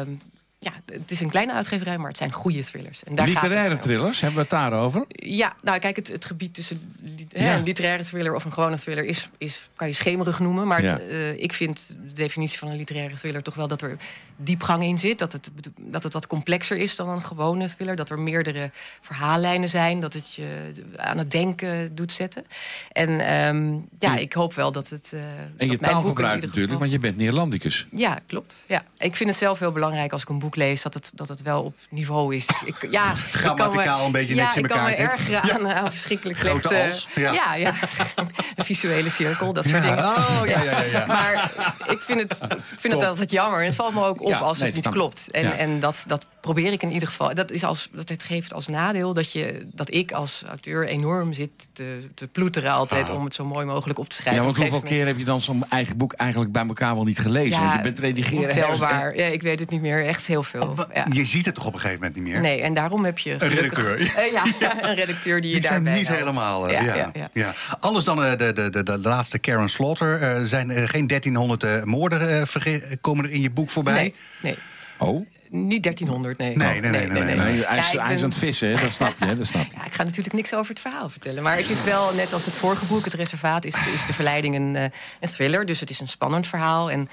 ja, het is een kleine uitgeverij, maar het zijn goede thrillers. En daar Literaire thrillers, hebben we het daarover? Ja, nou kijk, het, het gebied tussen li- hè, Ja. een literaire thriller of een gewone thriller is, is kan je schemerig noemen. Maar Ja. eh, ik vind de definitie van een literaire thriller toch wel dat er diepgang in zit. Dat het, dat het wat complexer is dan een gewone thriller. Dat er meerdere verhaallijnen zijn. Dat het je aan het denken doet zetten. En ehm, ja, ik hoop wel dat het. eh, En je taalgebruik natuurlijk, want je bent Neerlandicus. ja, klopt. Ja. Ik vind het zelf heel belangrijk als ik een boek lees dat het, dat het wel op niveau is. Ik, ja, me- Grammaticaal een beetje ja, netjes in ik kan elkaar me ergeren aan, aan verschrikkelijk Grote slechte... als, ja. ja. ja, Een visuele cirkel, dat soort Ja. dingen. Oh, ja, ja, ja, ja. Maar ik vind het, ik vind het altijd jammer. En het valt me ook op Ja, als nee, het niet klopt. En, Ja. en dat, dat probeer ik in ieder geval. Dat, is als, dat het geeft als nadeel dat, je, dat ik als auteur enorm zit te, te ploeteren altijd... om het zo mooi mogelijk op te schrijven. Ja, want Op een hoeveel keer heb je dan zo'n eigen boek eigenlijk bij elkaar wel niet gelezen? want je bent redigeren. Ontelbaar. Ja, ik weet het niet meer. Echt heel veel. Ja. Je ziet het toch op een gegeven moment niet meer? Nee, en daarom heb je gelukkig... redacteur. Eh, ja, een redacteur die je Die zijn daarbij niet helpt. helemaal. eh, Ja, ja, ja, ja. ja. Anders dan eh, de, de, de, de laatste Karen Slaughter. Er zijn er geen 1300 eh, moorden eh, komen er in je boek voorbij. Nee, nee. Oh? Niet 1300, nee. Nee, nee, nee, nee, nee. Nee, hij is, Ja, ben- aan het vissen, hè? dat snap je. Hè? Dat snap je. Ja, ik ga natuurlijk niks over het verhaal vertellen. Maar het is wel, net als het vorige boek, Het Reservaat... is, is de verleiding een, eh, een thriller. Dus het is een spannend verhaal. En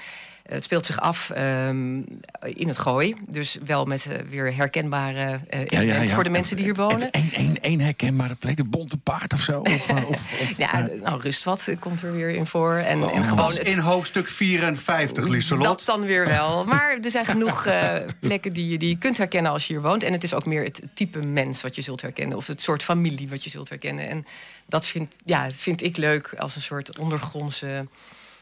het speelt zich af ehm, in het gooi. Dus wel met eh, weer herkenbare eh elementen voor de mensen die hier wonen. Eén herkenbare plek, een bonte paard of zo? Of, eh, of, of, Ja, nou, Rustvat komt er weer in voor. En, Oh. en gewoon het- in hoofdstuk 54, Lieselot. Dat dan weer wel. Maar er zijn genoeg eh, plekken die je, die je kunt herkennen als je hier woont. En het is ook meer het type mens wat je zult herkennen. Of het soort familie wat je zult herkennen. En dat vind, ja, vind ik leuk als een soort ondergrondse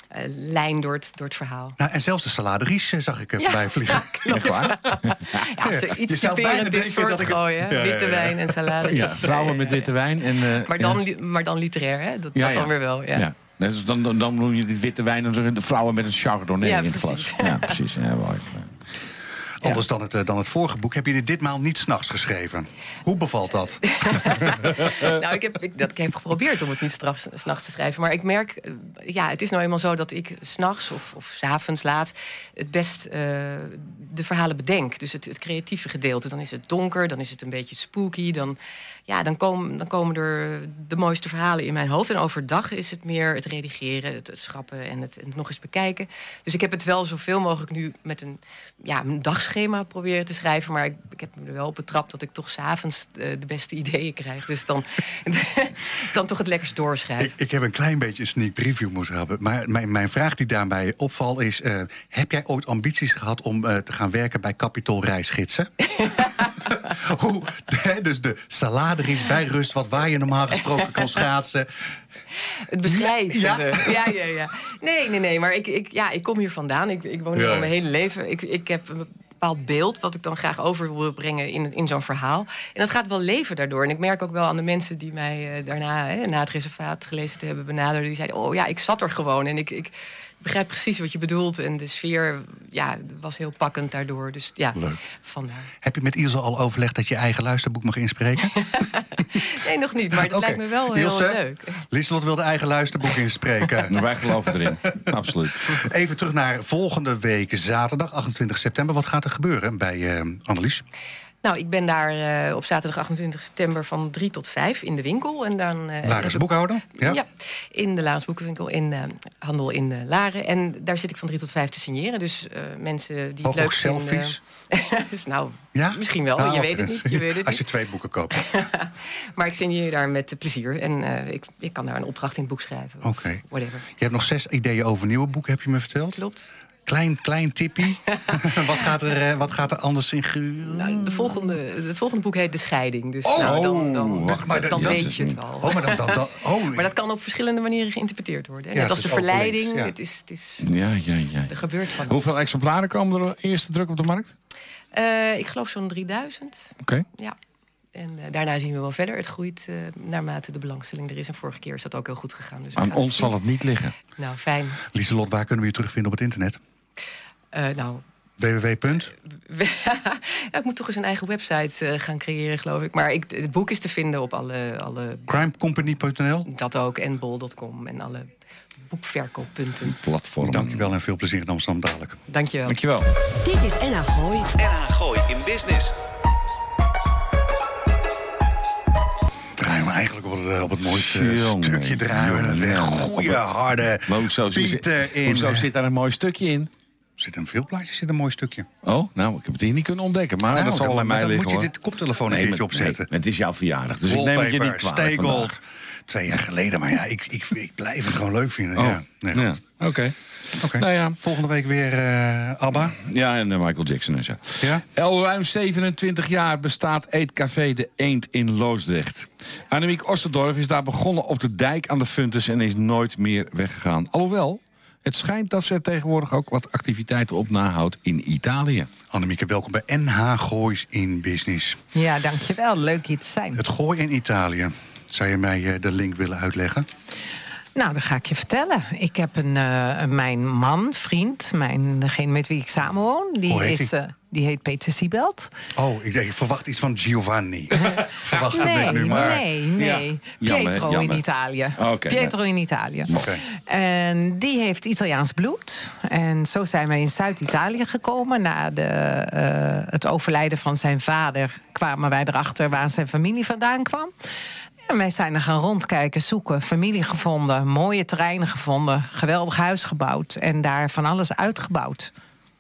eh, lijn door het, door het verhaal. Nou, en zelfs de saladeries eh, zag ik er voorbij vliegen. ja, klopt. Echt waar? Ja, als er iets typerend is voor dat het ik het- gooien. Ja, ja, ja. Witte wijn en salade. Ja, vrouwen met witte wijn. En, eh, Maar dan, ja. maar dan literair, hè? Dat, Ja, dat dan ja. weer wel. Ja. Ja. Dus dan, dan, dan noem je dit witte wijn en de vrouwen met een chardonnay Ja, in het glas. Ja, precies. Ja. Anders dan het, eh, dan het vorige boek heb je dit ditmaal niet s'nachts geschreven. Hoe bevalt dat? nou, ik heb, ik, dat, ik heb geprobeerd om het niet straks s'nachts te schrijven. Maar ik merk, eh, ja, het is nou eenmaal zo dat ik s'nachts of, of s'avonds laat het best eh, de verhalen bedenk. Dus het, het creatieve gedeelte. Dan is het donker, dan is het een beetje spooky. Dan, ja, dan, komen dan komen er de mooiste verhalen in mijn hoofd. En overdag is het meer het redigeren, het, het schrappen en het, en het nog eens bekijken. Dus ik heb het wel zoveel mogelijk nu met een, ja, een dagschema proberen te schrijven. Maar ik, ik heb me er wel op betrapt dat ik toch s'avonds eh, de beste ideeën krijg. Dus dan kan toch het lekkerst doorschrijven. Ik, ik heb een klein beetje een sneak preview moeten hebben. Maar mijn, mijn vraag die daarbij opvalt is... eh, heb jij ooit ambities gehad om eh, te gaan werken bij Capitol Reisgidsen? Hoe, hè, dus de saladeries bij rust, wat waar je normaal gesproken kan schaatsen. Het beschrijven. Ja? Ja, ja, ja. Nee, nee, nee. Maar ik, ik, ja, ik kom hier vandaan. Ik, ik woon hier Ja. al mijn hele leven. Ik, ik heb een bepaald beeld wat ik dan graag over wil brengen in, in zo'n verhaal. En dat gaat wel leven daardoor. En ik merk ook wel aan de mensen die mij eh, daarna, hè, na het reservaat gelezen te hebben, benaderden. Die zeiden: Oh ja, ik zat er gewoon. En ik. ik begrijp precies wat je bedoelt. En de sfeer ja, was heel pakkend daardoor. Dus ja, vandaar. Heb je met Ilse al overlegd dat je eigen luisterboek mag inspreken? Nee, nog niet. Maar dat lijkt me wel heel Ilse, leuk. Lieselot wil de eigen luisterboek inspreken. Nou, wij geloven erin. Absoluut. Even terug naar volgende week, zaterdag 28 september. Wat gaat er gebeuren bij eh Annelies? Nou, ik ben daar eh, op zaterdag 28 september van 3 tot 5 in de winkel. En dan, ik- boekhouder? Ja. Ja. in de Laars Boekenwinkel in eh, Handel in Laren. En daar zit ik van 3 tot 5 te signeren. Dus mensen die het leuk vinden... selfies? dus nou, Ja? misschien wel. Nou, je weet het dus- niet. Je weet het Als je niet. twee boeken koopt. Maar ik signeer daar met plezier. En ik, ik kan daar een opdracht in het boek schrijven. Oké. Whatever. Je hebt nog zes ideeën over nieuwe boeken, heb je me verteld. Klopt. Klein, klein tippie. wat, gaat er, eh, wat gaat er anders in geur? Nou, de volgende, het volgende boek heet De Scheiding. Dus Oh! nou, dan, dan, wacht, dan, maar dat- dat weet je het al. Oh, maar dan... dan, dan oh, Maar dat kan op verschillende manieren geïnterpreteerd worden. hè. Ja, Net als het de verleiding. ja. Het is, het is, Ja, ja, ja. er gebeurt van. Hoeveel exemplaren komen er eerste druk op de markt? Eh, ik geloof zo'n 3000. Oké. Ja. En eh, daarna zien we wel verder. Het groeit naarmate de belangstelling er is. En vorige keer is dat ook heel goed gegaan. Dus Aan ons zal het niet liggen. Nou, fijn. Lieselot, waar kunnen we je terugvinden op het internet? Eh, nou, www. ja, ik moet toch eens een eigen website eh, gaan creëren, geloof ik. Maar ik, het boek is te vinden op alle... alle Crimecompany.nl. Dat ook, en bol.com en alle boekverkooppunten. Platform. Dankjewel en veel plezier in Amsterdam dadelijk. Dankjewel. Dankjewel. Dit is NH Gooi. NH Gooi in Business. Draaien we eigenlijk op het, eh, op het mooiste Jongen, stukje draaien. jongen, jongen. goede, harde Maar hoezo, beat in. hoezo zit daar een mooi stukje in? Zit een veel plaatjes zit een mooi stukje. Oh, nou, ik heb het hier niet kunnen ontdekken. Maar Nou, dat zal aan mij dan liggen, moet je hoor. dit koptelefoon een Nee, keertje maar- opzetten. nee, het is jouw verjaardag, dus ik neem het je niet kwalijk Stay vandaag. Gold. Twee jaar geleden, maar ja, ik, ik, ik blijf het gewoon leuk vinden. Oh, Ja, nee, ja. Oké. Oké. Nou ja. Volgende week weer eh ABBA. Ja, en eh, Michael Jackson en zo. Ja? Al ruim 27 jaar bestaat Eetcafé De Eend in Loosdrecht. Annemiek Osterdorf is daar begonnen op de dijk aan de Funtus... en is nooit meer weggegaan. Alhoewel, het schijnt dat ze er tegenwoordig ook wat activiteiten op nahoudt in Italië. Annemieke, welkom bij NH Goois in Business. Ja, dankjewel. Leuk hier te zijn. Het gooi in Italië. Zou je mij eh, de link willen uitleggen? Nou, dat ga ik je vertellen. Ik heb een, eh, mijn man, vriend, mijn, degene met wie ik samenwoon, die, Hoe heet is, die? eh, die heet Peter Siebelt. Oh, ik, ik verwacht iets van Giovanni. verwacht nee, ik nu maar. nee, nee. Ja. Pietro jammer. in Italië. Pietro in Italië. En die heeft Italiaans bloed. En zo zijn wij in Zuid-Italië gekomen. Na de, eh, het overlijden van zijn vader kwamen wij erachter waar zijn familie vandaan kwam. En wij zijn er gaan rondkijken, zoeken, familie gevonden, mooie terreinen gevonden, geweldig huis gebouwd en daar van alles uitgebouwd.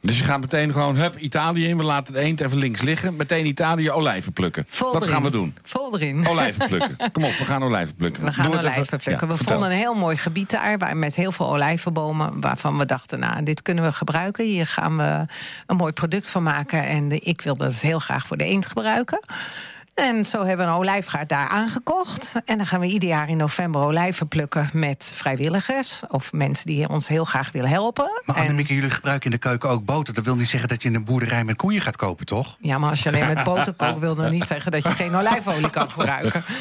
Dus je gaat meteen gewoon, hup, Italië in. We laten de eend even links liggen. Meteen Italië olijven plukken. Vol dat erin. gaan we doen. Vol erin. Olijven plukken. Kom op, we gaan olijven plukken. We gaan Doe olijven even. plukken. Ja, we vertel. vonden een heel mooi gebied daar waar, met heel veel olijvenbomen. Waarvan we dachten, nou, dit kunnen we gebruiken. Hier gaan we een mooi product van maken. En de- ik wilde het heel graag voor de eend gebruiken. En zo hebben we een olijfgaard daar aangekocht. En dan gaan we ieder jaar in november olijven plukken met vrijwilligers. Of mensen die ons heel graag willen helpen. Maar En- Annemieke, jullie gebruiken in de keuken ook boter. Dat wil niet zeggen dat je een boerderij met koeien gaat kopen, toch? Ja, maar als je alleen met boter kookt, wil dat niet zeggen dat je geen olijfolie kan gebruiken.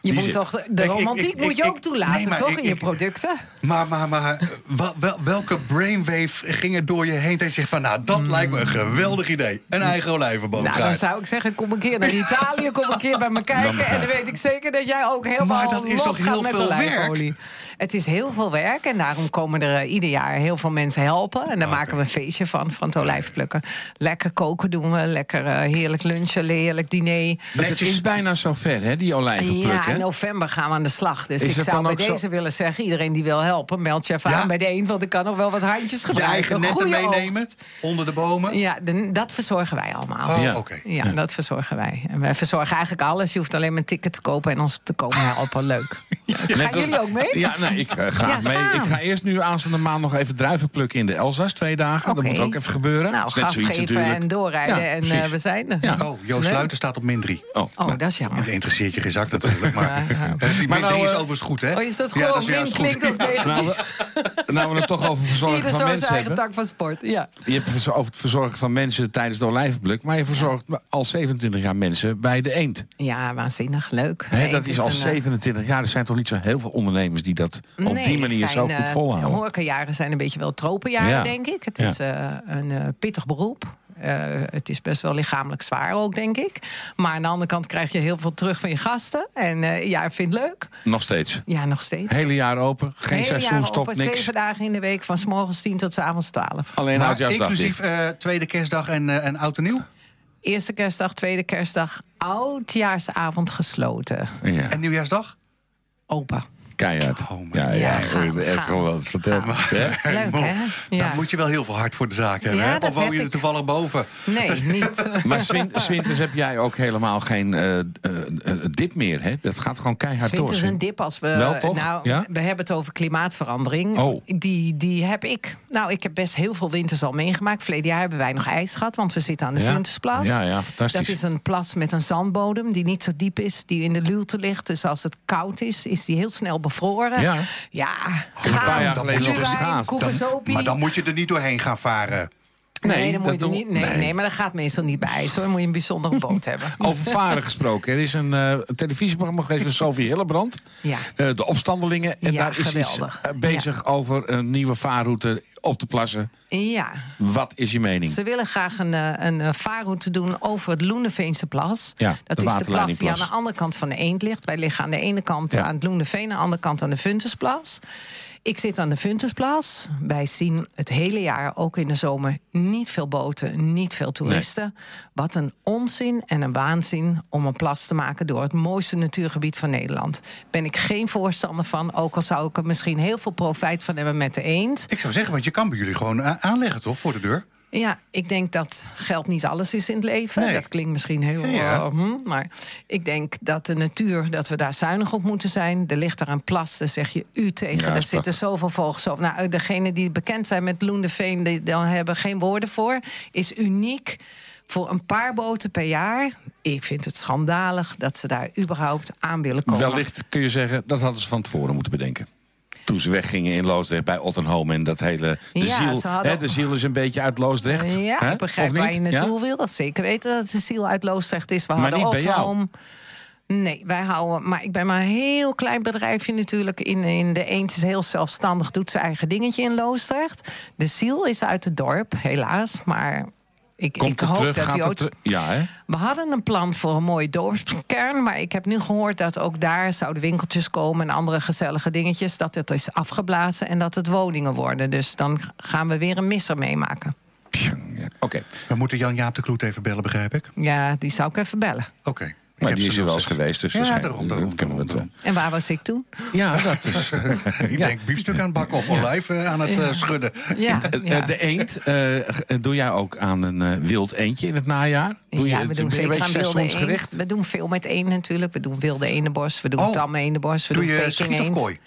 Je moet zit. toch, de ik- romantiek ik- moet je ook toelaten, nee, toch? ik- in je producten. Maar, maar, maar wel- wel- welke brainwave ging er door je heen dat je zegt van... nou, dat lijkt me een geweldig idee. Een eigen olijvenboomgaard. Nou, dan zou ik zeggen, kom een keer naar Italië, kom een keer bij me kijken. En dan weet ik zeker dat jij ook helemaal Maar dat is los gaat heel met veel olijfolie. Het is heel veel werk en daarom komen er eh, ieder jaar heel veel mensen helpen. En daar maken we een feestje van, van het olijfplukken. Lekker koken doen we, lekker eh, heerlijk lunchen, heerlijk diner. Het is bijna zover, hè, die olijven Ja, in november gaan we aan de slag. Dus Is ik zou bij zo- deze willen zeggen... iedereen die wil helpen, meld je even Ja? aan bij de een... want ik kan nog wel wat handjes je gebruiken. eigen netten Goeie meenemen oogst. onder de bomen. Ja, de- dat verzorgen wij allemaal. Oh, Ja. oké. Ja, dat verzorgen wij. En wij verzorgen eigenlijk alles. Je hoeft alleen maar een ticket te kopen en ons te komen helpen. Leuk. Net Gaan als- jullie ook mee? Ja, nee, ik eh, Ja, mee. gaan. Ik ga eerst nu aanstaande maand nog even druiven plukken in de Elzas. Twee dagen. Dat moet ook even gebeuren. Nou, gas geven natuurlijk. en doorrijden Ja, en eh, we zijn er. Ja. Oh, Joost Leuk. Sluiter staat op min 3. Oh, Oh, nou. dat is jammer. Dat interesseert je geen zak natuurlijk. Maar, Ja, ja. Die Maar min nou, 3 is eh, overigens goed, hè? Oh, is dat Ja, gewoon min klinkt als negatief? Nou, we, nou we het toch over verzorgen van zo mensen zijn eigen hebben. tak van sport. Ja. Je hebt het over het verzorgen van mensen tijdens de olijvenpluk. Maar je verzorgt al 27 jaar mensen bij de eend. ja, waanzinnig. Leuk. Dat het is al een, eh, 27 jaar. Er zijn toch niet zo heel veel ondernemers die dat op die manier zo goed eh, volhouden. Horecajaren zijn een beetje wel tropenjaren, Ja. denk ik. Het Ja. is eh, een eh, pittig beroep. Eh, het is best wel lichamelijk zwaar ook, denk ik. Maar aan de andere kant krijg je heel veel terug van je gasten. En eh, ja, ik vind het leuk. Nog steeds. Ja, nog steeds. Hele jaar open. Geen Hele jaar seizoenstop, open, niks. Zeven dagen in de week, van s morgens 10 tot s avonds 12. Alleen oudjaarsdag inclusief eh, tweede kerstdag en, en oud en nieuw? Eerste kerstdag, tweede kerstdag, oudjaarsavond gesloten. Ja, En nieuwjaarsdag? Open. Keihard. Oh, ja, ja, Ja, echt gewoon wat verteld. Leuk, hè? Ja. Dan moet je wel heel veel hard voor de zaak hebben. Ja, hè? Of woon heb je er toevallig boven? Nee, niet. Maar Swin- Swinters heb jij ook helemaal geen eh, eh, eh, dip meer, hè? Dat gaat gewoon keihard door. Winters een dip als we. Wel, toch? Nou, Ja? we hebben het over klimaatverandering. Oh. Die, die heb ik. Nou, ik heb best heel veel winters al meegemaakt. Verleden jaar hebben wij nog ijs gehad, want we zitten aan de Ja? Funtusplas. Ja, ja, fantastisch. Dat is een plas met een zandbodem die niet zo diep is, die in de luwte ligt. Dus als het koud is, is die heel snel bevroren. Ja. ja een paar jaar geleden nog. Maar dan moet je er niet doorheen gaan varen. Nee, dan moet je niet, nee, nee. maar dat gaat meestal niet bij ijs. Hoor. Dan moet je een bijzondere boot hebben. Over varen gesproken. Er is een eh, televisieprogramma geweest van Sophie Hillebrand. Ja. Eh, de opstandelingen. En Ja, daar is geweldig. bezig over een nieuwe vaarroute op te plassen. Ja, Wat is je mening? Ze willen graag een, eh, een eh, vaarroute doen over het Loeneveense plas. Ja, dat de is de plas die aan de andere kant van de Eend ligt. Wij liggen aan de ene kant Ja. aan het Loeneveen... aan de andere kant aan de Funtusplas. Ik zit aan de Funtusplas. Wij zien het hele jaar, ook in de zomer... niet veel boten, niet veel toeristen. Wat een onzin en een waanzin om een plas te maken... door het mooiste natuurgebied van Nederland. Ben ik geen voorstander van. Ook al zou ik er misschien heel veel profijt van hebben met de Eend. Ik zou zeggen, want je kan bij jullie gewoon aanleggen, toch, voor de deur? Ja, ik denk dat geld niet alles is in het leven. Nee. Dat klinkt misschien heel... Ja. eh, hm, maar ik denk dat de natuur, dat we daar zuinig op moeten zijn. Er ligt daar een plas, daar zeg je u tegen. Ja, er zitten zoveel vogels op. Nou, degenen die bekend zijn met Loendeveen... die dan hebben geen woorden voor, is uniek voor een paar boten per jaar. Ik vind het schandalig dat ze daar überhaupt aan willen komen. Wellicht kun je zeggen, dat hadden ze van tevoren moeten bedenken. Toen ze weggingen in Loosdrecht bij Ottenhoom en dat hele... De, Ja, ziel, hadden- hè, de ziel is een beetje uit Loosdrecht. Ja, hè? ik begrijp Of waar je naartoe Ja? wil. Dat zeker weten dat de ziel uit Loosdrecht is. We Maar hadden niet bij jou. Nee, wij houden. Maar ik ben maar een heel klein bedrijfje natuurlijk. In, in de Eend is heel zelfstandig, doet zijn eigen dingetje in Loosdrecht. De ziel is uit het dorp, helaas. Maar ik, Komt ik het hoop terug? dat? Ja, hè? We hadden een plan voor een mooie dorpskern. Maar ik heb nu gehoord dat ook daar zouden winkeltjes komen en andere gezellige dingetjes. Dat het is afgeblazen en dat het woningen worden. Dus dan gaan we weer een misser meemaken. Ja. Oké, We moeten Jan-Jaap de Kloet even bellen, begrijp ik? Ja, die zou ik even bellen. Oké. Maar die is ze er wel eens geweest. Dus Ja, waarschijnlijk daarom, daarom, kunnen we het daarom, wel. En waar was ik toen? Ja, dat is... Ik denk biefstuk aan het bakken of olijf eh, aan het eh, schudden. Ja, Eh, ja. De eend, eh, doe jij ook aan een wild eendje in het najaar? Doe ja, je, we doen zeker beetje aan wilde eend. We doen veel met eend natuurlijk. We doen wilde eendenbos, we doen Oh. tamme eendenbos, we Doe doen je peking schiet of eend.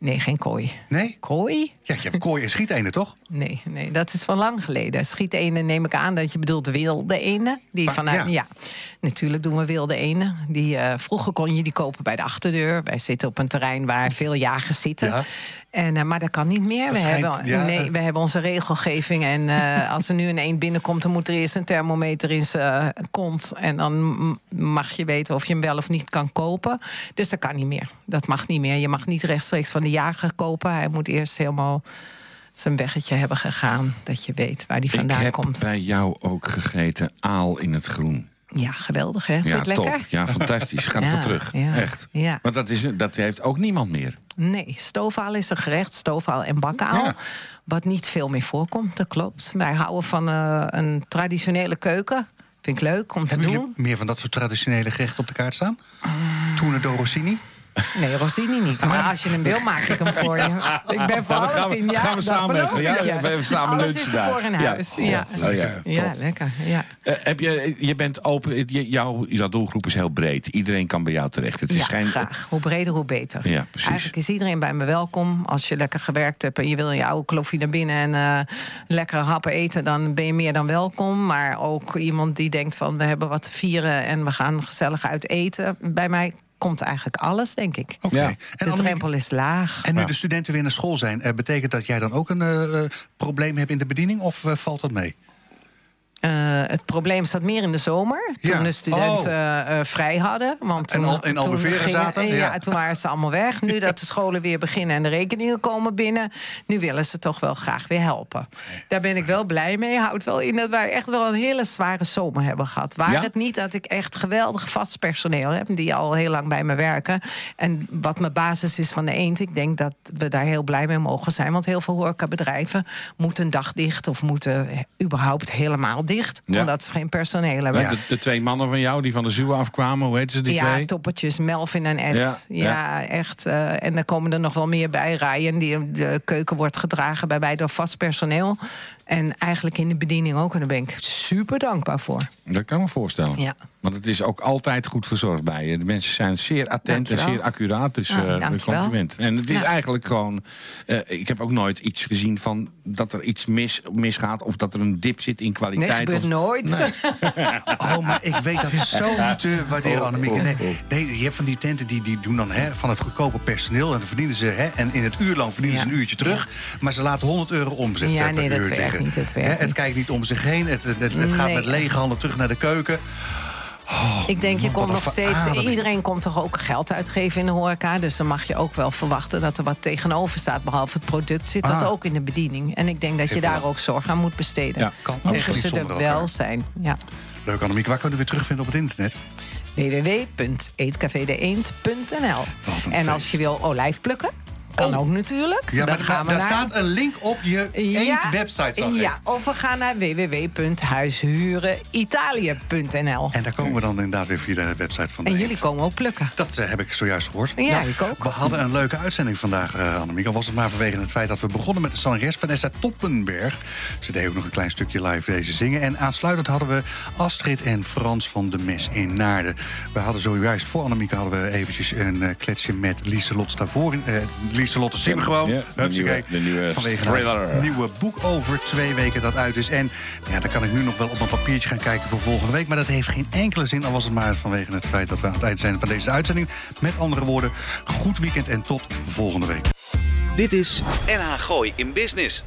Nee, geen kooi. Nee? Kooi? Ja, je hebt kooi en schietenen, toch? Nee, nee, dat is van lang geleden. Schietenen neem ik aan dat je bedoelt wilde eenden. Die vanuit, ja. ja. natuurlijk doen we wilde eenden. Die, eh, vroeger kon je die kopen bij de achterdeur. Wij zitten op een terrein waar veel jagers zitten. Ja. En, eh, maar dat kan niet meer. We schijnt- hebben, ja. nee, we hebben onze regelgeving. En eh, als er nu een eend binnenkomt, dan moet er eerst een thermometer in zijn kont. En dan mag je weten of je hem wel of niet kan kopen. Dus dat kan niet meer. Dat mag niet meer. Je mag niet rechtstreeks van de jager kopen. Hij moet eerst helemaal zijn weggetje hebben gegaan. Dat je weet waar die Ik vandaan heb komt. bij jou ook gegeten aal in het groen. Ja, geweldig hè? Ja, lekker? top. Ja, fantastisch. Ga Ja, ervoor terug. ja, Echt. ja. Want dat, is, dat heeft ook niemand meer. Nee, stoofaal is een gerecht, stoofaal en bakkaal. Ja. Wat niet veel meer voorkomt, dat klopt. Wij houden van eh, een traditionele keuken. Vind ik leuk om te Hebben doen. meer van dat soort traditionele gerechten op de kaart staan? Tuna do Rossini? Nee, Rossini niet. Maar als je hem wil, maak ik hem voor je. Ik ben voor dan alles gaan we- in. Ja, gaan we samen even, ja? Even- samen alles lunchen is voor in Ja. huis. Ja, Oh, lekker. ja Top. lekker. Ja. Eh, heb je, je bent open, jouw, jouw doelgroep is heel breed. Iedereen kan bij jou terecht. Het is ja, graag. Hoe breder, hoe beter. Ja, precies. Eigenlijk is iedereen bij me welkom. Als je lekker gewerkt hebt en je wil je oude kloffie naar binnen... en eh lekkere happen eten, dan ben je meer dan welkom. Maar ook iemand die denkt van we hebben wat te vieren... en we gaan gezellig uit eten. Bij mij komt eigenlijk alles, denk ik. Oké. Ja. En, De drempel is laag. en nu Ja. de studenten weer naar school zijn, eh, betekent dat jij dan ook een eh, eh, probleem hebt in de bediening? Of valt dat mee? Eh, het probleem staat meer in de zomer. Toen Ja. de studenten Oh. eh, vrij hadden. Want En toen, al- in toen Albufeira gingen- zaten? Ja, Ja. toen waren ze allemaal weg. Nu dat de scholen weer beginnen en de rekeningen komen binnen... nu willen ze toch wel graag weer helpen. Daar ben ik wel blij mee. Houdt wel in dat wij echt wel een hele zware zomer hebben gehad. Waar Ja? het niet dat ik echt geweldig vast personeel heb... die al heel lang bij me werken. En wat mijn basis is van de eend... ik denk dat we daar heel blij mee mogen zijn. Want heel veel horecabedrijven moeten een dag dicht... of moeten überhaupt helemaal dicht. Ja. Omdat ze geen personeel hebben. de, de twee mannen van jou die van de Zuwe afkwamen, hoe heten ze die ja, twee? toppertjes, Melvin en Ed. Ja, echt. eh, en er komen er nog wel meer bij. Ryan, die de keuken wordt gedragen bij mij door vast personeel. En eigenlijk in de bediening ook. En daar ben ik super dankbaar voor. Dat kan ik me voorstellen. Ja. Want het is ook altijd goed verzorgd bij je. De mensen zijn zeer attent Dankjewel. en zeer accuraat. Dus Ah, eh, een dankjewel. compliment. En het is Ja. eigenlijk gewoon... eh, ik heb ook nooit iets gezien van dat er iets mis, misgaat... of dat er een dip zit in Nee, kwaliteit. gebeurt of, nooit. Oh, maar ik weet dat zo te waarderen, Oh, Annemiek. oh, Nee, oh. nee, je hebt van die tenten die, die doen dan hè, van het goedkope personeel... en dan verdienen ze, hè, en in het uurloon verdienen ze Ja. een uurtje terug... maar ze laten 100 euro omzet Ja, per nee, dat uur werkt werkt niet, het werkt hè, het niet. kijkt niet om zich heen. Het, het, het- het gaat Nee. met lege handen terug naar de keuken. Ik denk, je man, komt nog steeds. verademing. Iedereen komt toch ook geld uitgeven in de horeca. Dus dan mag je ook wel verwachten dat er wat tegenover staat. Behalve het product zit dat Ah. ook in de bediening. En ik denk dat je daar ook zorg aan moet besteden. Ja. Kan Mogen ze er wel zijn. Ja. Leuk, Annemiek. Waar kunnen we weer terugvinden op het internet? www.eetcafedeeend.nl En als je wil olijf plukken, kan Oh. ook natuurlijk. Ja, Dan maar daar, gaan we daar naar... staat een link op je eend-website. zag ik. Ja, of we gaan naar www.huishurenitalië.nl. En daar komen we dan inderdaad weer via de website van de En jullie Eend. komen ook plukken. Dat eh, heb ik zojuist gehoord. Ja, ik ook. We hadden een leuke uitzending vandaag, eh Annemiek. Al was het maar vanwege het feit dat we begonnen met de zangeres Vanessa Toppenberg. Ze deed ook nog een klein stukje live deze zingen. En aansluitend hadden we Astrid en Frans van de Mes in Naarden. We hadden zojuist voor Annemiek hadden we eventjes een eh, kletsje met Lieselot Stavoren. Lieselotte Sim gewoon. Ja, de Hupsakee. nieuwe- de nieuwe vanwege thriller. nieuwe boek over twee weken dat uit is. En ja, dan kan ik nu nog wel op mijn papiertje gaan kijken voor volgende week. Maar dat heeft geen enkele zin. Al was het maar vanwege het feit dat we aan het eind zijn van deze uitzending. Met andere woorden, goed weekend en tot volgende week. Dit is NH Gooi in Business.